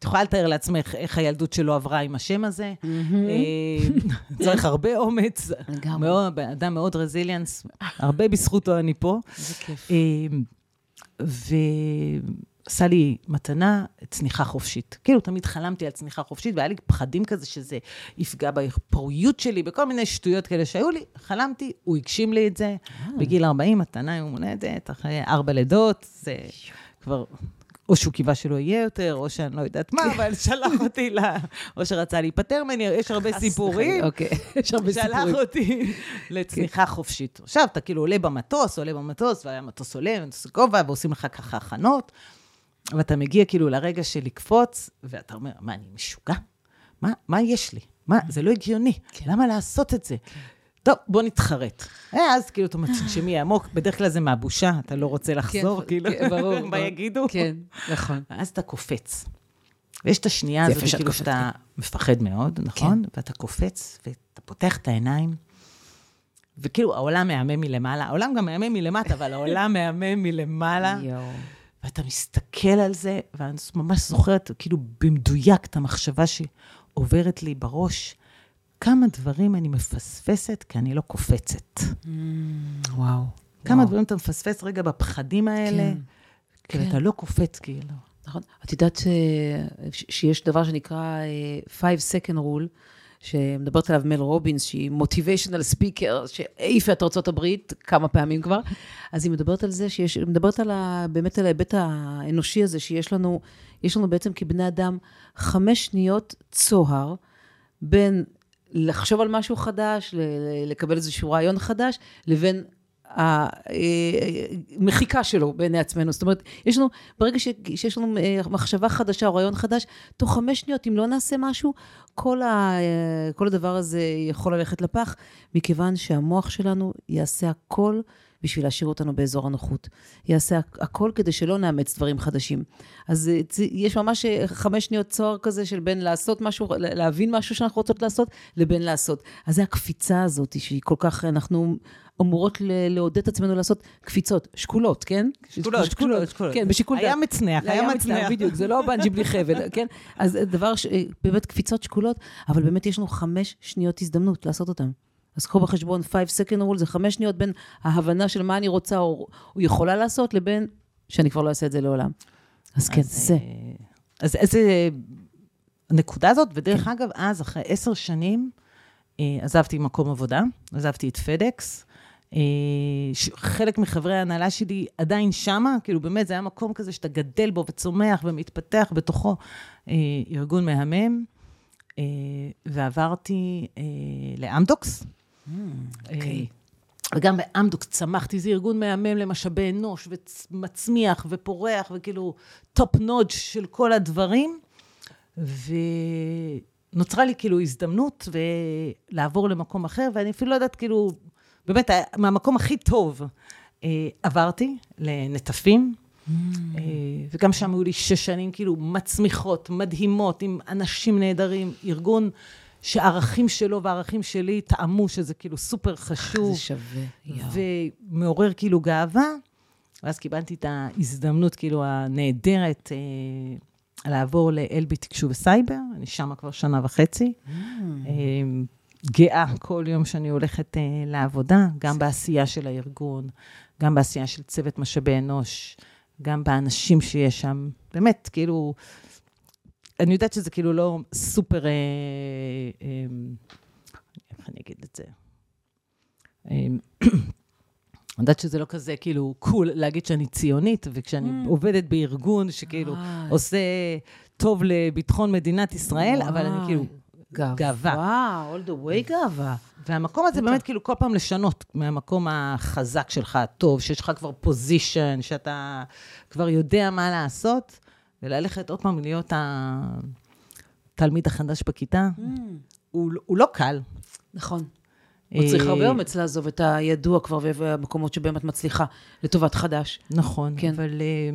את יכולה לתאר לעצמך איך הילדות שלו עברה עם השם הזה. אה, צריך הרבה אומץ. לגמרי. אדם מאוד רזיליאנס, הרבה בזכותו אני פה. איזה כיף. אה, ועשה לי מתנה, צניחה חופשית. כאילו, תמיד חלמתי על צניחה חופשית, והיה לי פחדים כזה שזה יפגע בפוריות שלי, בכל מיני שטויות כאלה שהיו לי. חלמתי, הוא הגשים לי את זה. בגיל 40, מתנה יום הולדת, אחרי ארבע לידות, זה כבר... או שהוא קיווה שלא יהיה יותר, או שאני לא יודעת מה, אבל שלח אותי ל... או שרצה להיפטר ממני, יש הרבה סיפורים. אוקיי, יש הרבה שלח סיפורים. אותי לצניחה חופשית. עכשיו, אתה כאילו עולה במטוס, עולה במטוס, והמטוס עולה, מטוס גובה, ועושים לך ככה הכנות, ואתה מגיע כאילו לרגע של לקפוץ, ואתה אומר, מה, אני משוגע? מה, מה יש לי? מה, זה לא הגיוני. למה לעשות את זה? טוב, בוא נתחרט. אה, אז כאילו, אתה אומר, תנשמי עמוק, בדרך כלל זה מהבושה, אתה לא רוצה לחזור, כן, כאילו, כן, ברור, מה. יגידו? כן, נכון. ואז אתה קופץ. ויש את השנייה הזאת, כאילו שאתה מפחד מאוד, נכון? ואתה קופץ, ואתה פותח את העיניים, וכאילו העולם מהמם מלמעלה, העולם גם מהמם מלמטה, אבל העולם מהמם מלמעלה. ואתה מסתכל על זה, ואני ממש זוכרת, כאילו במדויק את המחשבה שעוברת לי בראש, כמה דברים אני מפספסת כי אני לא קופצת. וואו. כמה וואו. דברים אתה מפספס רגע בפחדים האלה, כן, כאילו, כן. אתה לא קופץ, כאילו. נכון. את יודעת ש... ש- שיש דבר שנקרא אה, Five Second Rule, שמדברת עליו מל רובינס, שהיא מוטיביישנל ספיקר, שהעיפה את ארה"ב כמה פעמים כבר. אז היא מדברת על זה שיש, היא מדברת על ה, באמת על ההיבט האנושי הזה, שיש לנו, יש לנו בעצם כבני אדם חמש שניות צוהר בין לחשוב על משהו חדש, לקבל איזשהו רעיון חדש, לבין המחיקה שלו בעיני עצמנו. זאת אומרת, יש לנו, ברגע ש- שיש לנו אה, מחשבה חדשה או רעיון חדש, תוך חמש שניות, אם לא נעשה משהו, כל, ה, אה, כל הדבר הזה יכול ללכת לפח, מכיוון שהמוח שלנו יעשה הכל בשביל להשאיר אותנו באזור הנוחות. יעשה הכ- הכל כדי שלא נאמץ דברים חדשים. אז אה, יש ממש אה, חמש שניות צוהר כזה של בין לעשות משהו, להבין משהו שאנחנו רוצות לעשות, לבין לעשות. אז זה הקפיצה הזאת, שהיא כל כך, אנחנו אמורות לעודד את עצמנו לעשות קפיצות, שקולות, כן? שקולות, שקולות, שקולות. כן, בשיקול דעת. היה מצנח, היה מצנח. בדיוק, זה לא בנג'י בלי חבל, כן? אז דבר, ש- באמת קפיצות שקולות, אבל באמת יש לנו חמש שניות הזדמנות לעשות אותן. אז קחו בחשבון, 5 second rule זה חמש שניות בין ההבנה של מה אני רוצה או, או יכולה לעשות, לבין שאני כבר לא אעשה את זה לעולם. אז כן, אז, זה. אה, אז איזה... הנקודה הזאת, ודרך אגב, אז, אחרי עשר שנים, אה, עזבתי מקום עבודה, עזבתי את פדקס. אה, חלק מחברי ההנהלה שלי עדיין שמה, כאילו באמת זה היה מקום כזה שאתה גדל בו וצומח ומתפתח בתוכו אה, ארגון מהמם. אה, ועברתי אה, לאמדוקס. אוקיי. אה, וגם באמדוקס צמחתי, זה ארגון מהמם למשאבי אנוש, ומצמיח ופורח, וכאילו top notch של כל הדברים. ונוצרה לי כאילו הזדמנות לעבור למקום אחר, ואני אפילו לא יודעת, כאילו, באמת, מהמקום הכי טוב אה, עברתי לנטפים. אה, וגם שם היו לי שש שנים כאילו מצמיחות, מדהימות, עם אנשים נהדרים, ארגון שהערכים שלו והערכים שלי תאמו שזה כאילו סופר חשוב. זה שווה, יואו. ומעורר כאילו גאווה. ואז קיבלתי את ההזדמנות כאילו הנהדרת אה, לעבור ל-LB תקשוב וסייבר, אני שמה כבר שנה וחצי. Mm. אה, גאה כל יום שאני הולכת אה, לעבודה, גם בעשייה של הארגון, גם בעשייה של צוות משאבי אנוש, גם באנשים שיש שם. באמת, כאילו, אני יודעת שזה כאילו לא סופר, אה, אה, איך אני אגיד את זה? אה, אני יודעת שזה לא כזה כאילו קול להגיד שאני ציונית, וכשאני Mm. עובדת בארגון שכאילו אה, עושה טוב לביטחון מדינת ישראל, אבל אני כאילו גאווה. גאווה. all the way גאווה. והמקום הזה באמת כאילו כל פעם לשנות מהמקום החזק שלך, הטוב, שיש לך כבר פוזיישן, שאתה כבר יודע מה לעשות, וללכת עוד פעם להיות התלמיד החדש בכיתה, הוא, הוא לא קל. נכון. הוא צריך אה, הרבה אומץ לעזוב את הידוע כבר והמקומות שבהם את מצליחה לטובת חדש. נכון, כן. אבל... אה,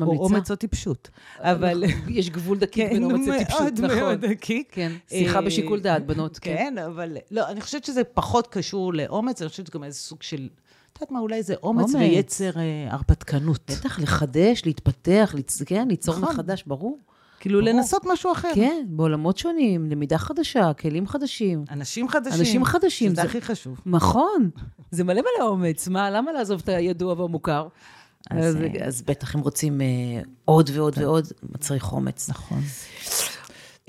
ממליצה? אומץ או טיפשות. אבל... יש גבול דקיק בין אומץ לטיפשות, מאוד נכון. מאוד דקיק. כן, שיחה אה, בשיקול דעת, בנות, כן. כן, אבל לא, אני חושבת שזה פחות קשור לאומץ, אני חושבת שזה גם איזה סוג של, יודעת מה, אולי זה אומץ אומץ. ויצר אה, הרפתקנות. בטח, לחדש, להתפתח, ליצ... כן, ליצור נכון. מחדש, ברור. כאילו, ברור. לנסות משהו אחר. כן, בעולמות שונים, למידה חדשה, כלים חדשים. אנשים חדשים. אנשים חדשים, שזה זה- הכי חשוב. נכון, זה מלא מלא אומץ. מה, למה לעזוב את הידוע והמוכר? אז, אז, אה, אז בטח, אם רוצים אה, עוד ועוד ועוד, מצריך אומץ. נכון.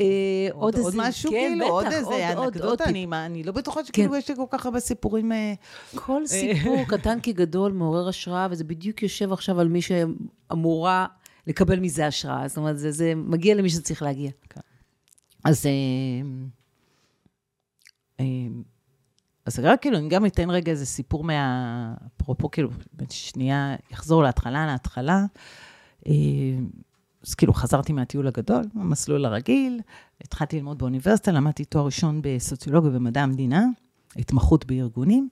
אה, עוד, עוד איזה- משהו, כן, כאילו, עוד איזה עוד- עוד אנקדוטה. אני, לא בטוחה שכאילו כן. יש לי כל כך הרבה סיפורים. אה, כל סיפור, קטן כגדול, מעורר השראה, וזה בדיוק יושב עכשיו על מי שאמורה לקבל מזה השראה. זאת אומרת, זה, זה מגיע למי שצריך להגיע. אז, אה, אה, אז רק כאילו, אני גם אתן רגע איזה סיפור מה... אפרופו, כאילו, שנייה, אחזור להתחלה, להתחלה. אז כאילו, חזרתי מהטיול הגדול, המסלול הרגיל, התחלתי ללמוד באוניברסיטה, למדתי תואר ראשון בסוציולוגיה ומדע המדינה, התמחות בארגונים,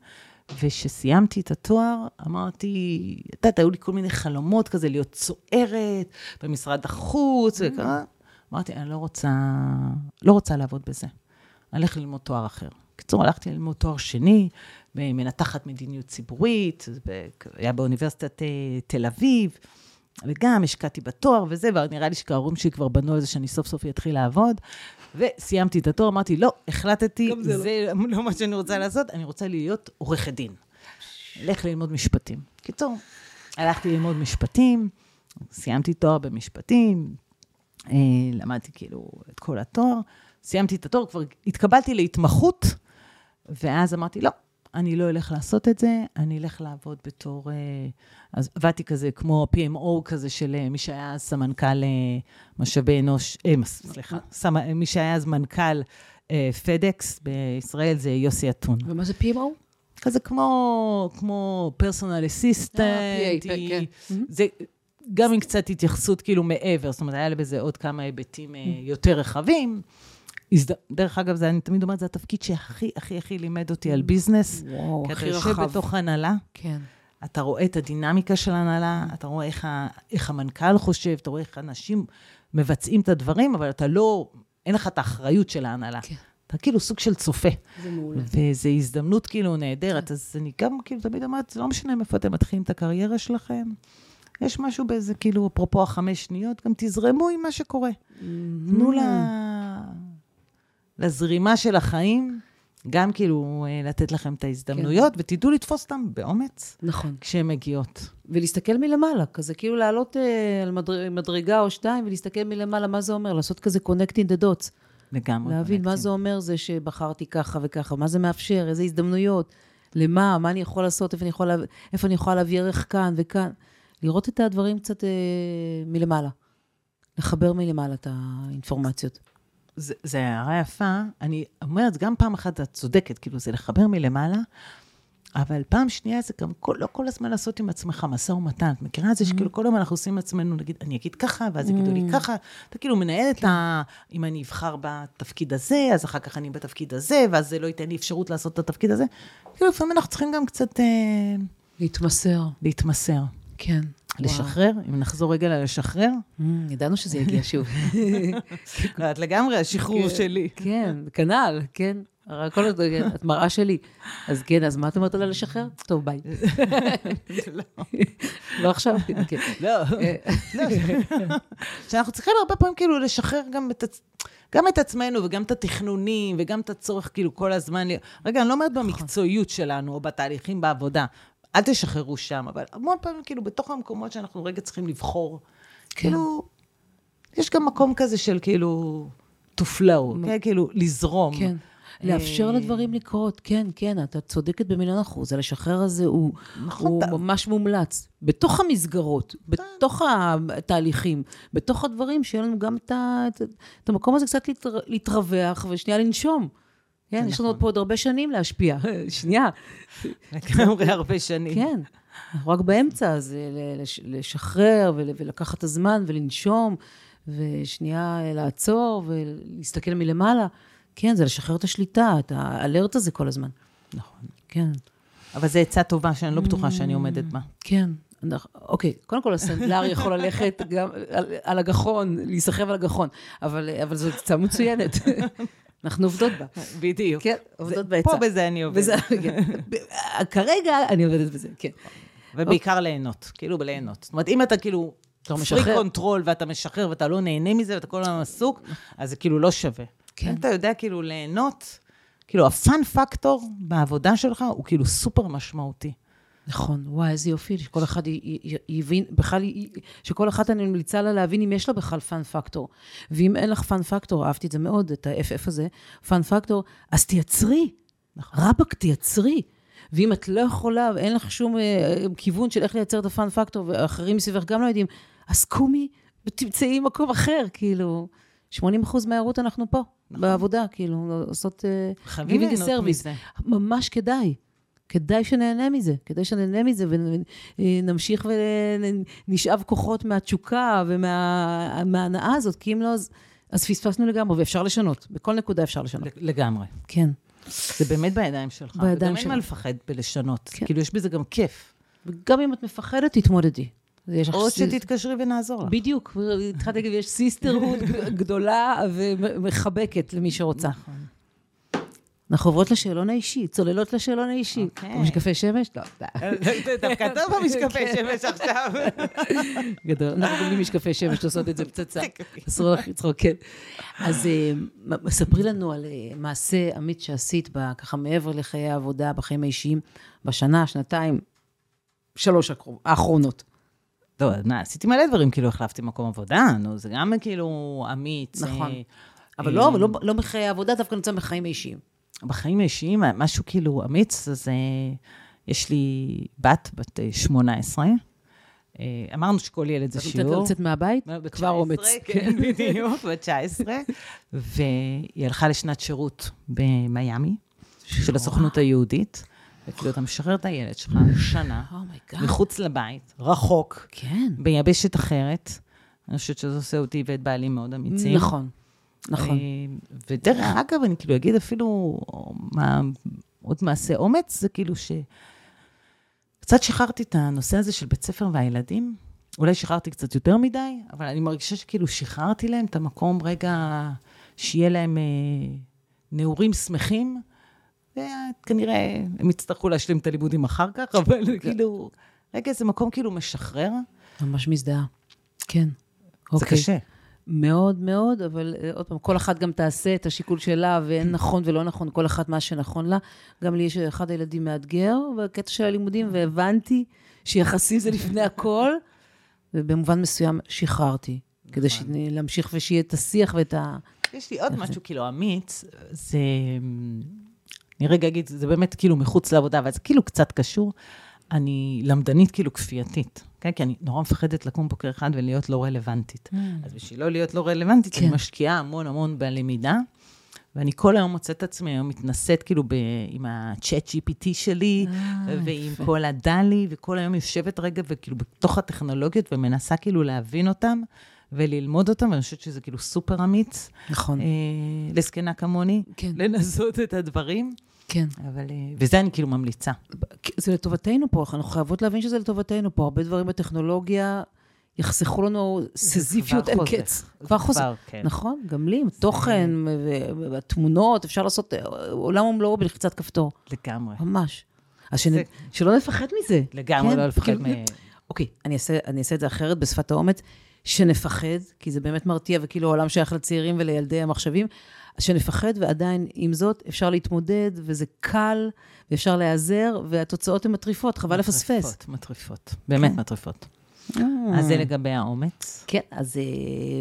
וכשסיימתי את התואר, אמרתי, את יודעת, היו לי כל מיני חלומות כזה, להיות צוערת במשרד החוץ, וככה. אמרתי, אני לא רוצה, לא רוצה לעבוד בזה. אני ללמוד תואר אחר. בקיצור, הלכתי ללמוד תואר שני, במנתחת מדיניות ציבורית, היה באוניברסיטת אה, תל אביב, וגם השקעתי בתואר וזה, ונראה לי שההורים שלי כבר בנו על זה שאני סוף סוף אתחיל לעבוד. וסיימתי את התואר, אמרתי, לא, החלטתי, זה זה, לא. לא מה שאני רוצה לעשות, אני רוצה להיות עורכת דין. אלך ללמוד משפטים. קיצור, הלכתי ללמוד משפטים, סיימתי תואר במשפטים, אה, למדתי כאילו את כל התואר, סיימתי את התואר, כבר התקבלתי להתמחות, ואז אמרתי, לא, אני לא אלך לעשות את זה, אני אלך לעבוד בתור... אה, אז עבדתי כזה כמו PMO כזה של אה, מי שהיה אז סמנכ"ל אה, משאבי אנוש, אה, סליחה, סמ, מי שהיה אז מנכ"ל פדקס בישראל זה יוסי אתון. ומה זה PMO? כזה כמו, כמו פרסונל אסיסטנט, כן. זה גם עם קצת התייחסות כאילו מעבר, זאת אומרת, היה בזה עוד כמה היבטים אה, יותר רחבים. הזד... דרך אגב, זה, אני תמיד אומרת, זה התפקיד שהכי, הכי, הכי לימד אותי על ביזנס. וואו, כי אתה הכי יושב רחב. בתוך הנהלה, כן. אתה רואה את הדינמיקה של ההנהלה, אתה רואה איך, ה... איך המנכ"ל חושב, אתה רואה איך אנשים מבצעים את הדברים, אבל אתה לא, אין לך את האחריות של ההנהלה. כן. אתה כאילו סוג של צופה. זה מעולה. וזו הזדמנות כאילו נהדרת, אז אני גם כאילו תמיד אומרת, זה לא משנה מאיפה אתם מתחילים את הקריירה שלכם. יש משהו באיזה, כאילו, אפרופו החמש שניות, גם תזרמו עם מה שקורה. תנו ל... לזרימה של החיים, גם כאילו אה, לתת לכם את ההזדמנויות, ותדעו לתפוס אותם באומץ נכון. כשהן מגיעות. ולהסתכל מלמעלה, כזה כאילו לעלות אה, על מדר... מדרגה או שתיים ולהסתכל מלמעלה, מה זה אומר? לעשות כזה connecting the dots. לגמרי. להבין מה connecting. זה אומר זה שבחרתי ככה וככה, מה זה מאפשר, איזה הזדמנויות, למה, מה אני יכול לעשות, איפה אני יכולה, יכולה להביא ערך כאן וכאן. לראות את הדברים קצת אה, מלמעלה. לחבר מלמעלה את האינפורמציות. זה, זה הערה יפה. אני אומרת, גם פעם אחת את צודקת, כאילו, זה לחבר מלמעלה, אבל פעם שנייה זה גם כל, לא כל הזמן לעשות עם עצמך משא ומתן. את מכירה את זה שכאילו כל היום אנחנו עושים לעצמנו, נגיד, אני אגיד ככה, ואז יגידו לי ככה. אתה כאילו מנהל את ה... אם אני אבחר בתפקיד הזה, אז אחר כך אני בתפקיד הזה, ואז זה לא ייתן לי אפשרות לעשות את התפקיד הזה. כאילו, לפעמים אנחנו צריכים גם קצת אה, להתמסר. להתמסר. כן. לשחרר, אם נחזור רגע ללשחרר. Mm, ידענו שזה יגיע שוב. לא, את לגמרי השחרור כן. שלי. כן, כנ"ל, כן. הכל, את מראה שלי. אז כן, אז מה את אומרת עליה לשחרר? טוב, ביי. לא עכשיו? כן. לא, לא. שאנחנו צריכים הרבה פעמים כאילו לשחרר גם את, גם את עצמנו וגם את התכנונים וגם את הצורך כאילו כל הזמן. רגע, אני לא אומרת במקצועיות שלנו או בתהליכים בעבודה, אל תשחררו שם, אבל המון פעמים כאילו בתוך המקומות שאנחנו רגע צריכים לבחור, כאילו, יש גם מקום כזה של כאילו to flow, כן? כאילו לזרום. כן. לאפשר אה, לדברים לקרות, כן, כן, אתה צודקת במיליון אחוז. הלשחרר הזה הוא, נכון, הוא אתה- ממש מומלץ. בתוך המסגרות, בתוך התהליכים, בתוך הדברים, שיהיה לנו גם את, את, את המקום הזה קצת להתר, להתרווח ושנייה לנשום. כן, יש לנו נכון. פה עוד הרבה שנים להשפיע. שנייה. לגמרי הרבה שנים. כן. אנחנו רק באמצע, אז אה, לשחרר ול- ולקחת את הזמן ולנשום, ושנייה אה, לעצור ולהסתכל מלמעלה. כן, זה לשחרר את השליטה, את האלרט הזה כל הזמן. נכון. כן, אבל זו עצה טובה שאני לא בטוחה שאני עומדת בה. כן. אוקיי, קודם כל הסנדלר יכול ללכת גם על, הגחון, להיסחב על הגחון, אבל, אבל זו עצה מצוינת. אנחנו עובדות בה. בדיוק. כן, עובדות בעצה. פה בזה אני עובדת. כן. כרגע אני עובדת בזה, כן. ובעיקר ליהנות, כאילו בליהנות. זאת אומרת, אם אתה כאילו אתה פרי משחרר. control ואתה משחרר ואתה לא נהנה מזה ואתה כל הזמן עסוק, אז זה כאילו לא שווה. כן. אתה יודע כאילו ליהנות, כאילו ה fun factor בעבודה שלך הוא כאילו סופר משמעותי. נכון, וואי, איזה יופי, שכל אחד יבין, בכלל, שכל אחת אני ממליצה לה להבין אם יש לה בכלל fun factor. ואם אין לך fun factor, אהבתי את זה מאוד, את ה-FF הזה, fun factor, אז תייצרי. נכון. רבאק, תייצרי. ואם את לא יכולה, ואין לך שום אה, כיוון של איך לייצר את ה fun factor, ואחרים מסביבך גם לא יודעים, אז קומי ותמצאי מקום אחר, כאילו. 80 אחוז מהערות אנחנו פה, בעבודה, כאילו, לעשות... אה, חייבים ליהנות service. מזה. ממש כדאי. כדאי שנהנה מזה, כדאי שנהנה מזה ונמשיך ונשאב כוחות מהתשוקה ומההנאה הזאת, כי אם לא, אז, אז פספסנו לגמרי, ואפשר לשנות. בכל נקודה אפשר לשנות. לגמרי. כן. זה באמת בידיים שלך. בידיים וגם אין שלך. מה לפחד בלשנות. כן. כאילו, יש בזה גם כיף. וגם אם את מפחדת, תתמודדי. או sis- שתתקשרי ונעזור לך. בדיוק, התחלתי להגיד, יש sisterhood גדולה ומחבקת למי שרוצה. נכון. אנחנו עוברות לשאלון האישי, צוללות לשאלון האישי. אוקיי. משקפי שמש? לא, די. דווקא טוב במשקפי כן. שמש עכשיו. גדול. אנחנו גם משקפי שמש שעושות את זה פצצה. אסור לך לצחוק, כן. אז אה, ספרי לנו על אה, מעשה אמיץ שעשית, ככה מעבר לחיי העבודה, בחיים האישיים, בשנה, שנתיים, שלוש האחרונות. לא, מה, עשיתי מלא דברים, כאילו החלפתי מקום עבודה, נו, זה גם כאילו אמיץ. נכון. אה, אבל אה, לא, אבל לא, לא בחיי העבודה, דווקא נמצא בחיים האישיים. בחיים האישיים, משהו כאילו אמיץ, אז אה, יש לי בת, בת אה, 18. אה, אמרנו שכל ילד זה את שיעור. לה לצאת מהבית? כבר אומץ. 19, כן, בדיוק, בת 19. והיא הלכה לשנת שירות במיאמי, של הסוכנות היהודית. וכאילו, אתה משחרר את הילד שלך שנה, oh my god. מחוץ לבית, רחוק, כן. ביבשת אחרת. אני חושבת שזה עושה אותי ואת בעלי מאוד אמיצים. נכון, נכון. אה, ודרך אגב, אני כאילו אגיד אפילו, מה, עוד מעשה אומץ, זה כאילו ש... קצת שחררתי את הנושא הזה של בית ספר והילדים. אולי שחררתי קצת יותר מדי, אבל אני מרגישה שכאילו שחררתי להם את המקום רגע, שיהיה להם אה, נעורים שמחים, וכנראה הם יצטרכו להשלים את הלימודים אחר כך, אבל כאילו, רגע, זה מקום כאילו משחרר. ממש מזדהה. כן. זה אוקיי. קשה. מאוד מאוד, אבל אה, עוד פעם, כל אחת גם תעשה את השיקול שלה, ואין נכון ולא נכון, כל אחת מה שנכון לה. גם לי יש אחד הילדים מאתגר, בקטע של הלימודים, והבנתי שיחסים זה לפני הכל, ובמובן מסוים שחררתי, כדי להמשיך ושיהיה את השיח ואת ה... יש לי עוד משהו כאילו אמיץ, זה... אני רגע אגיד, זה באמת כאילו מחוץ לעבודה, אבל זה כאילו קצת קשור. אני למדנית כאילו כפייתית, כן? כי אני נורא מפחדת לקום בוקר אחד ולהיות לא רלוונטית. אז בשביל לא להיות לא רלוונטית, כן. אני משקיעה המון המון בלמידה, ואני כל היום מוצאת את עצמי היום מתנשאת כאילו ב, עם ה-chat GPT שלי, ועם יפה. כל הדלי, וכל היום יושבת רגע וכאילו בתוך הטכנולוגיות ומנסה כאילו להבין אותם וללמוד אותם, ואני חושבת שזה כאילו סופר אמיץ. נכון. אה, לזקנה כמוני, כן. לנסות את הדברים, כן. אבל... אה, וזה אני כאילו ממליצה. זה לטובתנו פה, אנחנו חייבות להבין שזה לטובתנו פה. הרבה דברים בטכנולוגיה יחסכו לנו סזיפיות אין. קץ. כבר חוזק. כבר, כן. נכון, גם לי, עם תוכן והתמונות, אפשר לעשות אה, עולם ומלואו בלחיצת כפתור. לגמרי. ממש. אז שנ- זה- שלא נפחד מזה. לגמרי כן, לא לפחד כאילו, מ... אוקיי, אני אעשה, אני אעשה את זה אחרת בשפת האומץ, שנפחד, כי זה באמת מרתיע, וכאילו העולם שייך לצעירים ולילדי המחשבים, שנפחד, ועדיין, עם זאת, אפשר להתמודד, וזה קל, ואפשר להיעזר, והתוצאות הן מטריפות, חבל לפספס. מטריפות, מטריפות. באמת כן. מטריפות. אה. אז זה לגבי האומץ. כן, אז אה,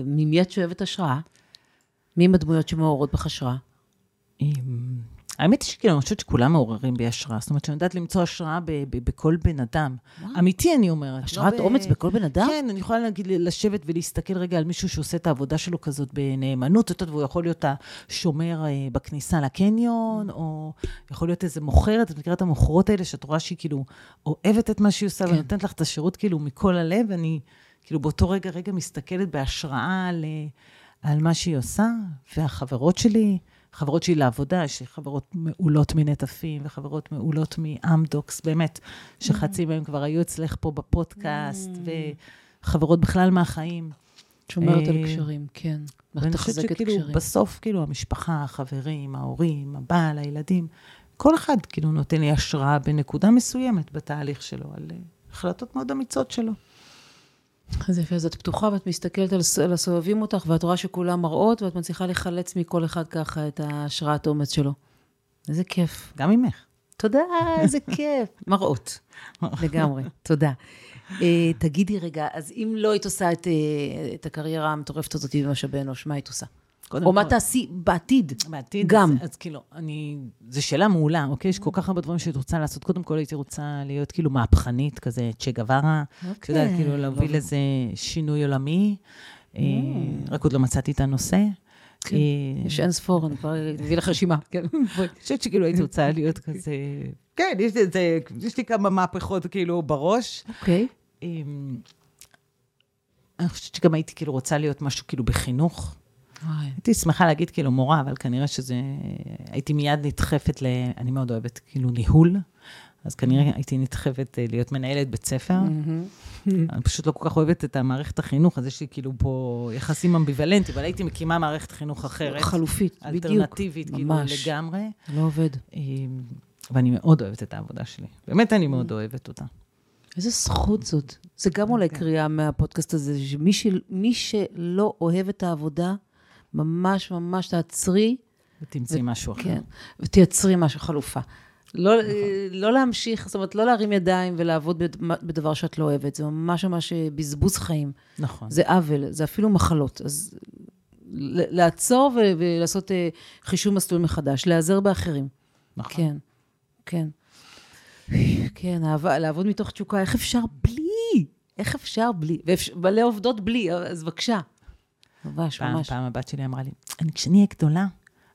ממי את שואבת השראה? מי הם הדמויות שמעוררות בך השראה? האמת היא שכאילו, אני חושבת שכולם מעוררים בי השראה. זאת אומרת, שאני יודעת למצוא השראה ב- ב- בכל בן אדם. אמיתי, אני אומרת. השראת לא ב- אומץ בכל בן אדם? כן, אני יכולה להגיד, לשבת ולהסתכל רגע על מישהו שעושה את העבודה שלו כזאת בנאמנות, את יודעת, והוא יכול להיות השומר אה, בכניסה לקניון, או יכול להיות איזה מוכרת, את מכירה את המוכרות האלה, שאת רואה שהיא כאילו אוהבת את מה שהיא עושה, ונותנת לך את השירות כאילו מכל הלב, ואני כאילו באותו רגע, רגע מסתכלת בהשראה על, אה, על מה שהיא עושה, והחברות שלי, חברות שלי לעבודה, יש לי חברות מעולות מנטפים, וחברות מעולות מאמדוקס, באמת, שחצי מהם כבר היו אצלך פה בפודקאסט, וחברות בכלל מהחיים. שומרת על אה, קשרים, כן. ואני חושבת שכאילו, קשרים. בסוף, כאילו, המשפחה, החברים, ההורים, הבעל, הילדים, כל אחד כאילו נותן לי השראה בנקודה מסוימת בתהליך שלו, על אה, החלטות מאוד אמיצות שלו. אז יפה, אז את פתוחה ואת מסתכלת על, על הסובבים אותך, ואת רואה שכולם מראות, ואת מצליחה לחלץ מכל אחד ככה את ההשראת אומץ שלו. איזה כיף. גם ממך. תודה, איזה כיף. מראות, לגמרי, תודה. Uh, תגידי רגע, אז אם לא היית עושה את, uh, את הקריירה המטורפת הזאת במשאבי אנוש, מה היית עושה? קודם או מה תעשי בעתיד? בעתיד, גם. אז, אז כאילו, אני, זו שאלה מעולה, אוקיי? יש כל כך הרבה דברים שהייתי רוצה לעשות. קודם כל, הייתי רוצה להיות כאילו מהפכנית, כזה צ'ה גווארה. את יודעת, כאילו, להוביל איזה שינוי עולמי. אה, רק עוד לא מצאתי את הנושא. כן. אה, יש אין ספור, אני כבר אביא לך רשימה. כן. אני חושבת שכאילו הייתי רוצה להיות כזה... כן, יש לי, איזה, יש לי כמה מהפכות כאילו בראש. אוקיי. אמ, אני חושבת שגם הייתי כאילו רוצה להיות משהו כאילו בחינוך. וואי. הייתי שמחה להגיד כאילו מורה, אבל כנראה שזה... הייתי מיד נדחפת ל... אני מאוד אוהבת כאילו ניהול, אז כנראה הייתי נדחפת אה, להיות מנהלת בית ספר. אני פשוט לא כל כך אוהבת את המערכת החינוך, אז יש לי כאילו פה יחסים אמביוולנטיים, אבל הייתי מקימה מערכת חינוך אחרת. חלופית, בדיוק. אלטרנטיבית, כאילו. לגמרי. לא עובד. אמ, ואני מאוד אוהבת את העבודה שלי. באמת, אני מאוד אוהבת אותה. איזה זכות זאת. זה גם אולי קריאה מהפודקאסט הזה, שמי שלא אוהב את העבודה, ממש ממש תעצרי, ותמצאי משהו אחר. כן, ותייצרי משהו, חלופה. לא, לא להמשיך, זאת אומרת, לא להרים ידיים ולעבוד בד- בדבר שאת לא אוהבת, זה ממש ממש אה, בזבוז חיים. נכון. זה עוול, זה אפילו מחלות. אז לעצור ו- ולעשות אה, חישוב מסלול מחדש, להיעזר באחרים. נכון. כן, כן. כן, אהבה, לעבוד מתוך תשוקה, איך אפשר בלי? איך אפשר בלי? ומלא עובדות בלי, אז בבקשה. ממש, פעם, ממש. פעם הבת שלי אמרה לי, אני כשאני אהיה גדולה,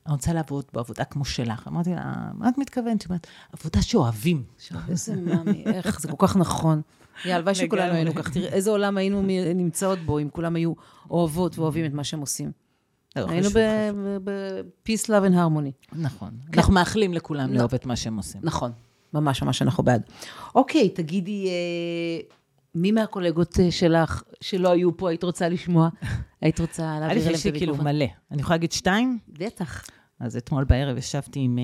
אני רוצה לעבוד בעבודה כמו שלך. אמרתי לה, מה את מתכוונת? היא אומרת, עבודה שאוהבים. איזה מאמי, איך, זה כל כך נכון. יה, הלוואי שכולנו. היינו כך. תראה, איזה עולם היינו נמצאות בו אם כולם היו אוהבות ואוהבים את מה שהם עושים. לא, היינו. ב-peace, love and harmony. נכון. אנחנו מאחלים לכולם לאהוב את מה שהם עושים. נכון, ממש ממש אנחנו בעד. אוקיי, תגידי, אה, מי מהקולגות אה, שלך שלא היו פה היית רוצה לשמוע? היית רוצה להעביר אליהם את לי כאילו המיקרופון? מלא. אני יכולה להגיד שתיים? בטח. אז אתמול בערב ישבתי עם אה,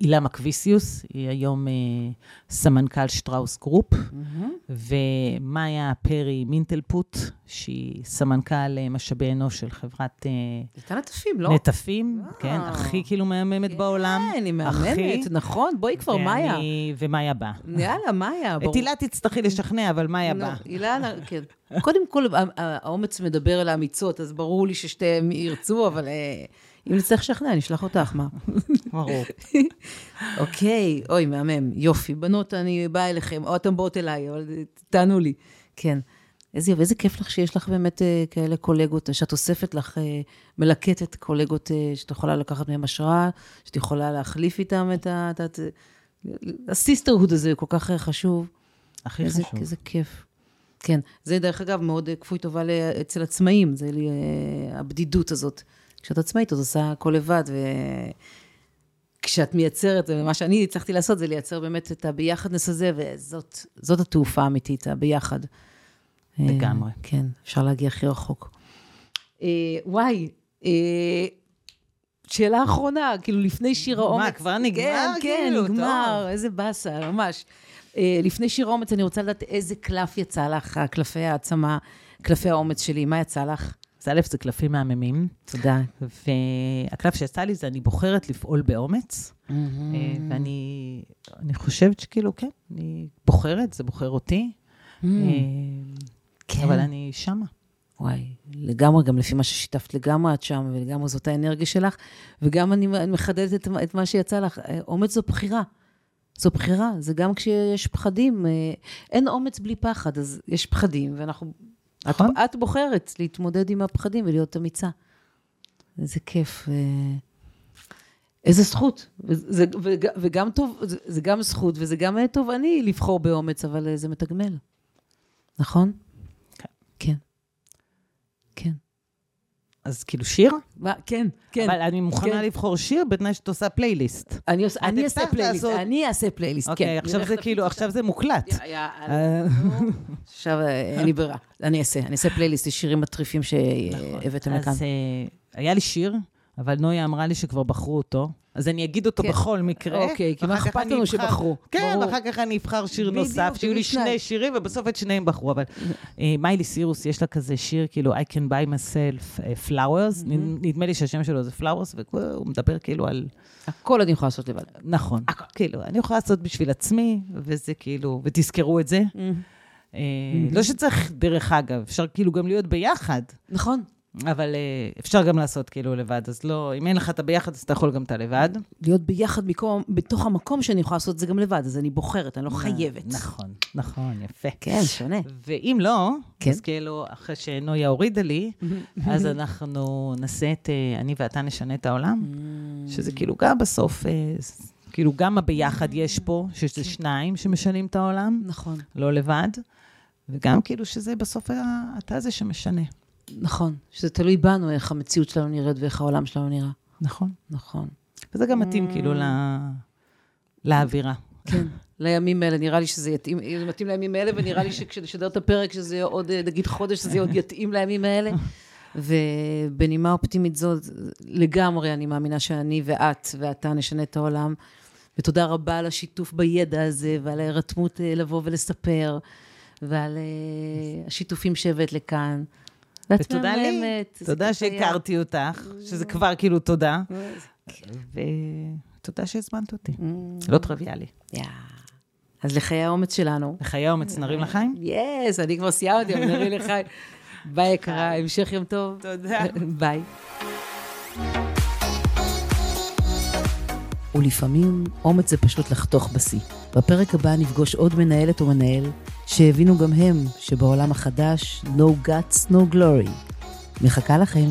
הילה מקוויסיוס, היא היום אה, סמנכ"ל שטראוס גרופ, ומאיה פרי מינטלפוט, שהיא סמנכ"ל אה, משאבי אנוש של חברת הייתה נטפים, לא? נטפים, כן, הכי כאילו מהממת בעולם. כן, היא הכי. מהממת, נכון, בואי כבר, מאיה. ומאיה באה. יאללה, מאיה, ברור. את הילה תצטרכי לשכנע, אבל מאיה נו, באה. אילנה, כן. קודם כל, האומץ מדבר אל האמיצות, אז ברור לי ששתיהם ירצו, אבל אם נצטרך לשכנע, נשלח אותך, מה? ברור. אוקיי, אוי, מהמם, יופי. בנות, אני באה אליכם, או אתם באות אליי, אבל תענו לי. כן. איזה, ואיזה כיף לך שיש לך באמת אה, כאלה קולגות, שאת אוספת לך, אה, מלקטת קולגות אה, שאת יכולה לקחת מהם השראה, שאת יכולה להחליף איתם את ה... את הסיסטרהוד הזה כל כך חשוב. הכי איזה, חשוב. איזה כיף. כן, זה דרך אגב מאוד כפוי טובה אצל עצמאים, זה לי, הבדידות הזאת. כשאת עצמאית, את עושה הכל לבד, וכשאת מייצרת, ומה שאני הצלחתי לעשות זה לייצר באמת את הביחדנס הזה, וזאת זאת התעופה האמיתית, הביחד. לגמרי. כן, אפשר להגיע הכי רחוק. אה, וואי, אה, שאלה אחרונה, כאילו לפני שיר האומץ. מה, כבר נגמר? כן, כן, כאילו, נגמר. איזה באסה, ממש. אה, לפני שיר האומץ, אני רוצה לדעת איזה קלף יצא לך, קלפי העצמה, קלפי האומץ שלי, מה יצא לך? אז א', זה קלפים מהממים, תודה. והקלף שיצא לי זה אני בוחרת לפעול באומץ, Mm. אה, ואני אני חושבת שכאילו, כן, אני בוחרת, זה בוחר אותי, אה, כן. אבל אני שמה. וואי, לגמרי, גם לפי מה ששיתפת, לגמרי את שם, ולגמרי זאת האנרגיה שלך, וגם אני מחדדת את, את מה שיצא לך. אה, אומץ זו בחירה. זו בחירה, זה גם כשיש פחדים. אין אומץ בלי פחד, אז יש פחדים, ואנחנו... נכון. את, את בוחרת להתמודד עם הפחדים ולהיות אמיצה. איזה כיף. אה, איזה זכות. וזה, וג, וגם טוב, זה, זה גם זכות, וזה גם אה, תובעני לבחור באומץ, אבל אה, זה מתגמל. נכון? כן. כן. כן. אז כאילו שיר, מה, כן, כן. אבל אני מוכנה כן. לבחור שיר בתנאי שאת עושה פלייליסט. אני, עוש, אני אעשה פלייליסט, לעשות- אני אעשה פלייליסט, כן. אוקיי, עכשיו זה כאילו, עכשיו זה מוקלט. נו. עכשיו אה, אין לי ברירה. אני אעשה, אני אעשה פלייליסט, יש שירים מטריפים שהבאתם לכאן. אז אה, היה לי שיר, אבל נויה אמרה לי שכבר בחרו אותו, אז אני אגיד אותו כן. בכל מקרה. אוקיי, כי מה אכפת לנו שבחרו? כן, ברור. ואחר כך אני אבחר שיר בדיוק, נוסף, שיהיו לי. שני שירים, ובסוף את שניהם בחרו. אבל אה, מיילי סירוס, יש לה כזה שיר, כאילו, I can buy myself אה, flowers, נ- נדמה לי שהשם שלו זה flowers, והוא מדבר כאילו על... הכל אני יכולה לעשות לבד. נכון, כאילו, אני יכולה לעשות בשביל עצמי, וזה כאילו, ותזכרו את זה. אה, לא שצריך, דרך אגב, אפשר כאילו גם להיות ביחד. נכון. אבל אה, אפשר גם לעשות כאילו לבד, אז לא, אם אין לך את הביחד, אז אתה יכול גם את הלבד. להיות ביחד מקום, בתוך המקום שאני יכולה לעשות את זה גם לבד, אז אני בוחרת, אני לא חייבת. נכון, נכון, יפה. כן, שונה. ואם לא, כן. אז כאילו, אחרי שנויה הורידה לי, אז אנחנו נעשה את אה, אני ואתה נשנה את העולם, שזה כאילו גם בסוף, אה, כאילו גם הביחד יש פה, שזה שניים שמשנים את העולם, נכון, לא לבד, וגם כאילו שזה בסוף אתה זה שמשנה. נכון. שזה תלוי בנו, איך המציאות שלנו נראית ואיך העולם שלנו נראה. נכון. נכון. וזה גם מתאים כאילו ל- לאווירה. כן, לימים האלה, נראה לי שזה יתאים, זה מתאים לימים האלה, ונראה לי שכשנשדר את הפרק, שזה יהיה עוד, אה, נגיד חודש, שזה עוד יתאים לימים האלה. ובנימה אופטימית זו, לגמרי אני מאמינה שאני ואת ואתה נשנה את העולם. ותודה רבה על השיתוף בידע הזה, ועל ההירתמות אה, לבוא ולספר, ועל אה, השיתופים שהבאת לכאן. ואת ותודה לי, תודה. שהכרתי אותך, שזה כבר כאילו תודה, ותודה שהזמנת אותי. לא טריוויאלי. יא. אז לחיי האומץ שלנו. לחיי האומץ נרים לחיים? yes, אני כבר סיימתי, אבל נראה לך. ביי יקרה, המשך יום טוב. תודה. ביי. ולפעמים אומץ זה פשוט לחתוך בשיא. בפרק הבא נפגוש עוד מנהלת או מנהל שהבינו גם הם שבעולם החדש no guts no glory. מחכה לכם.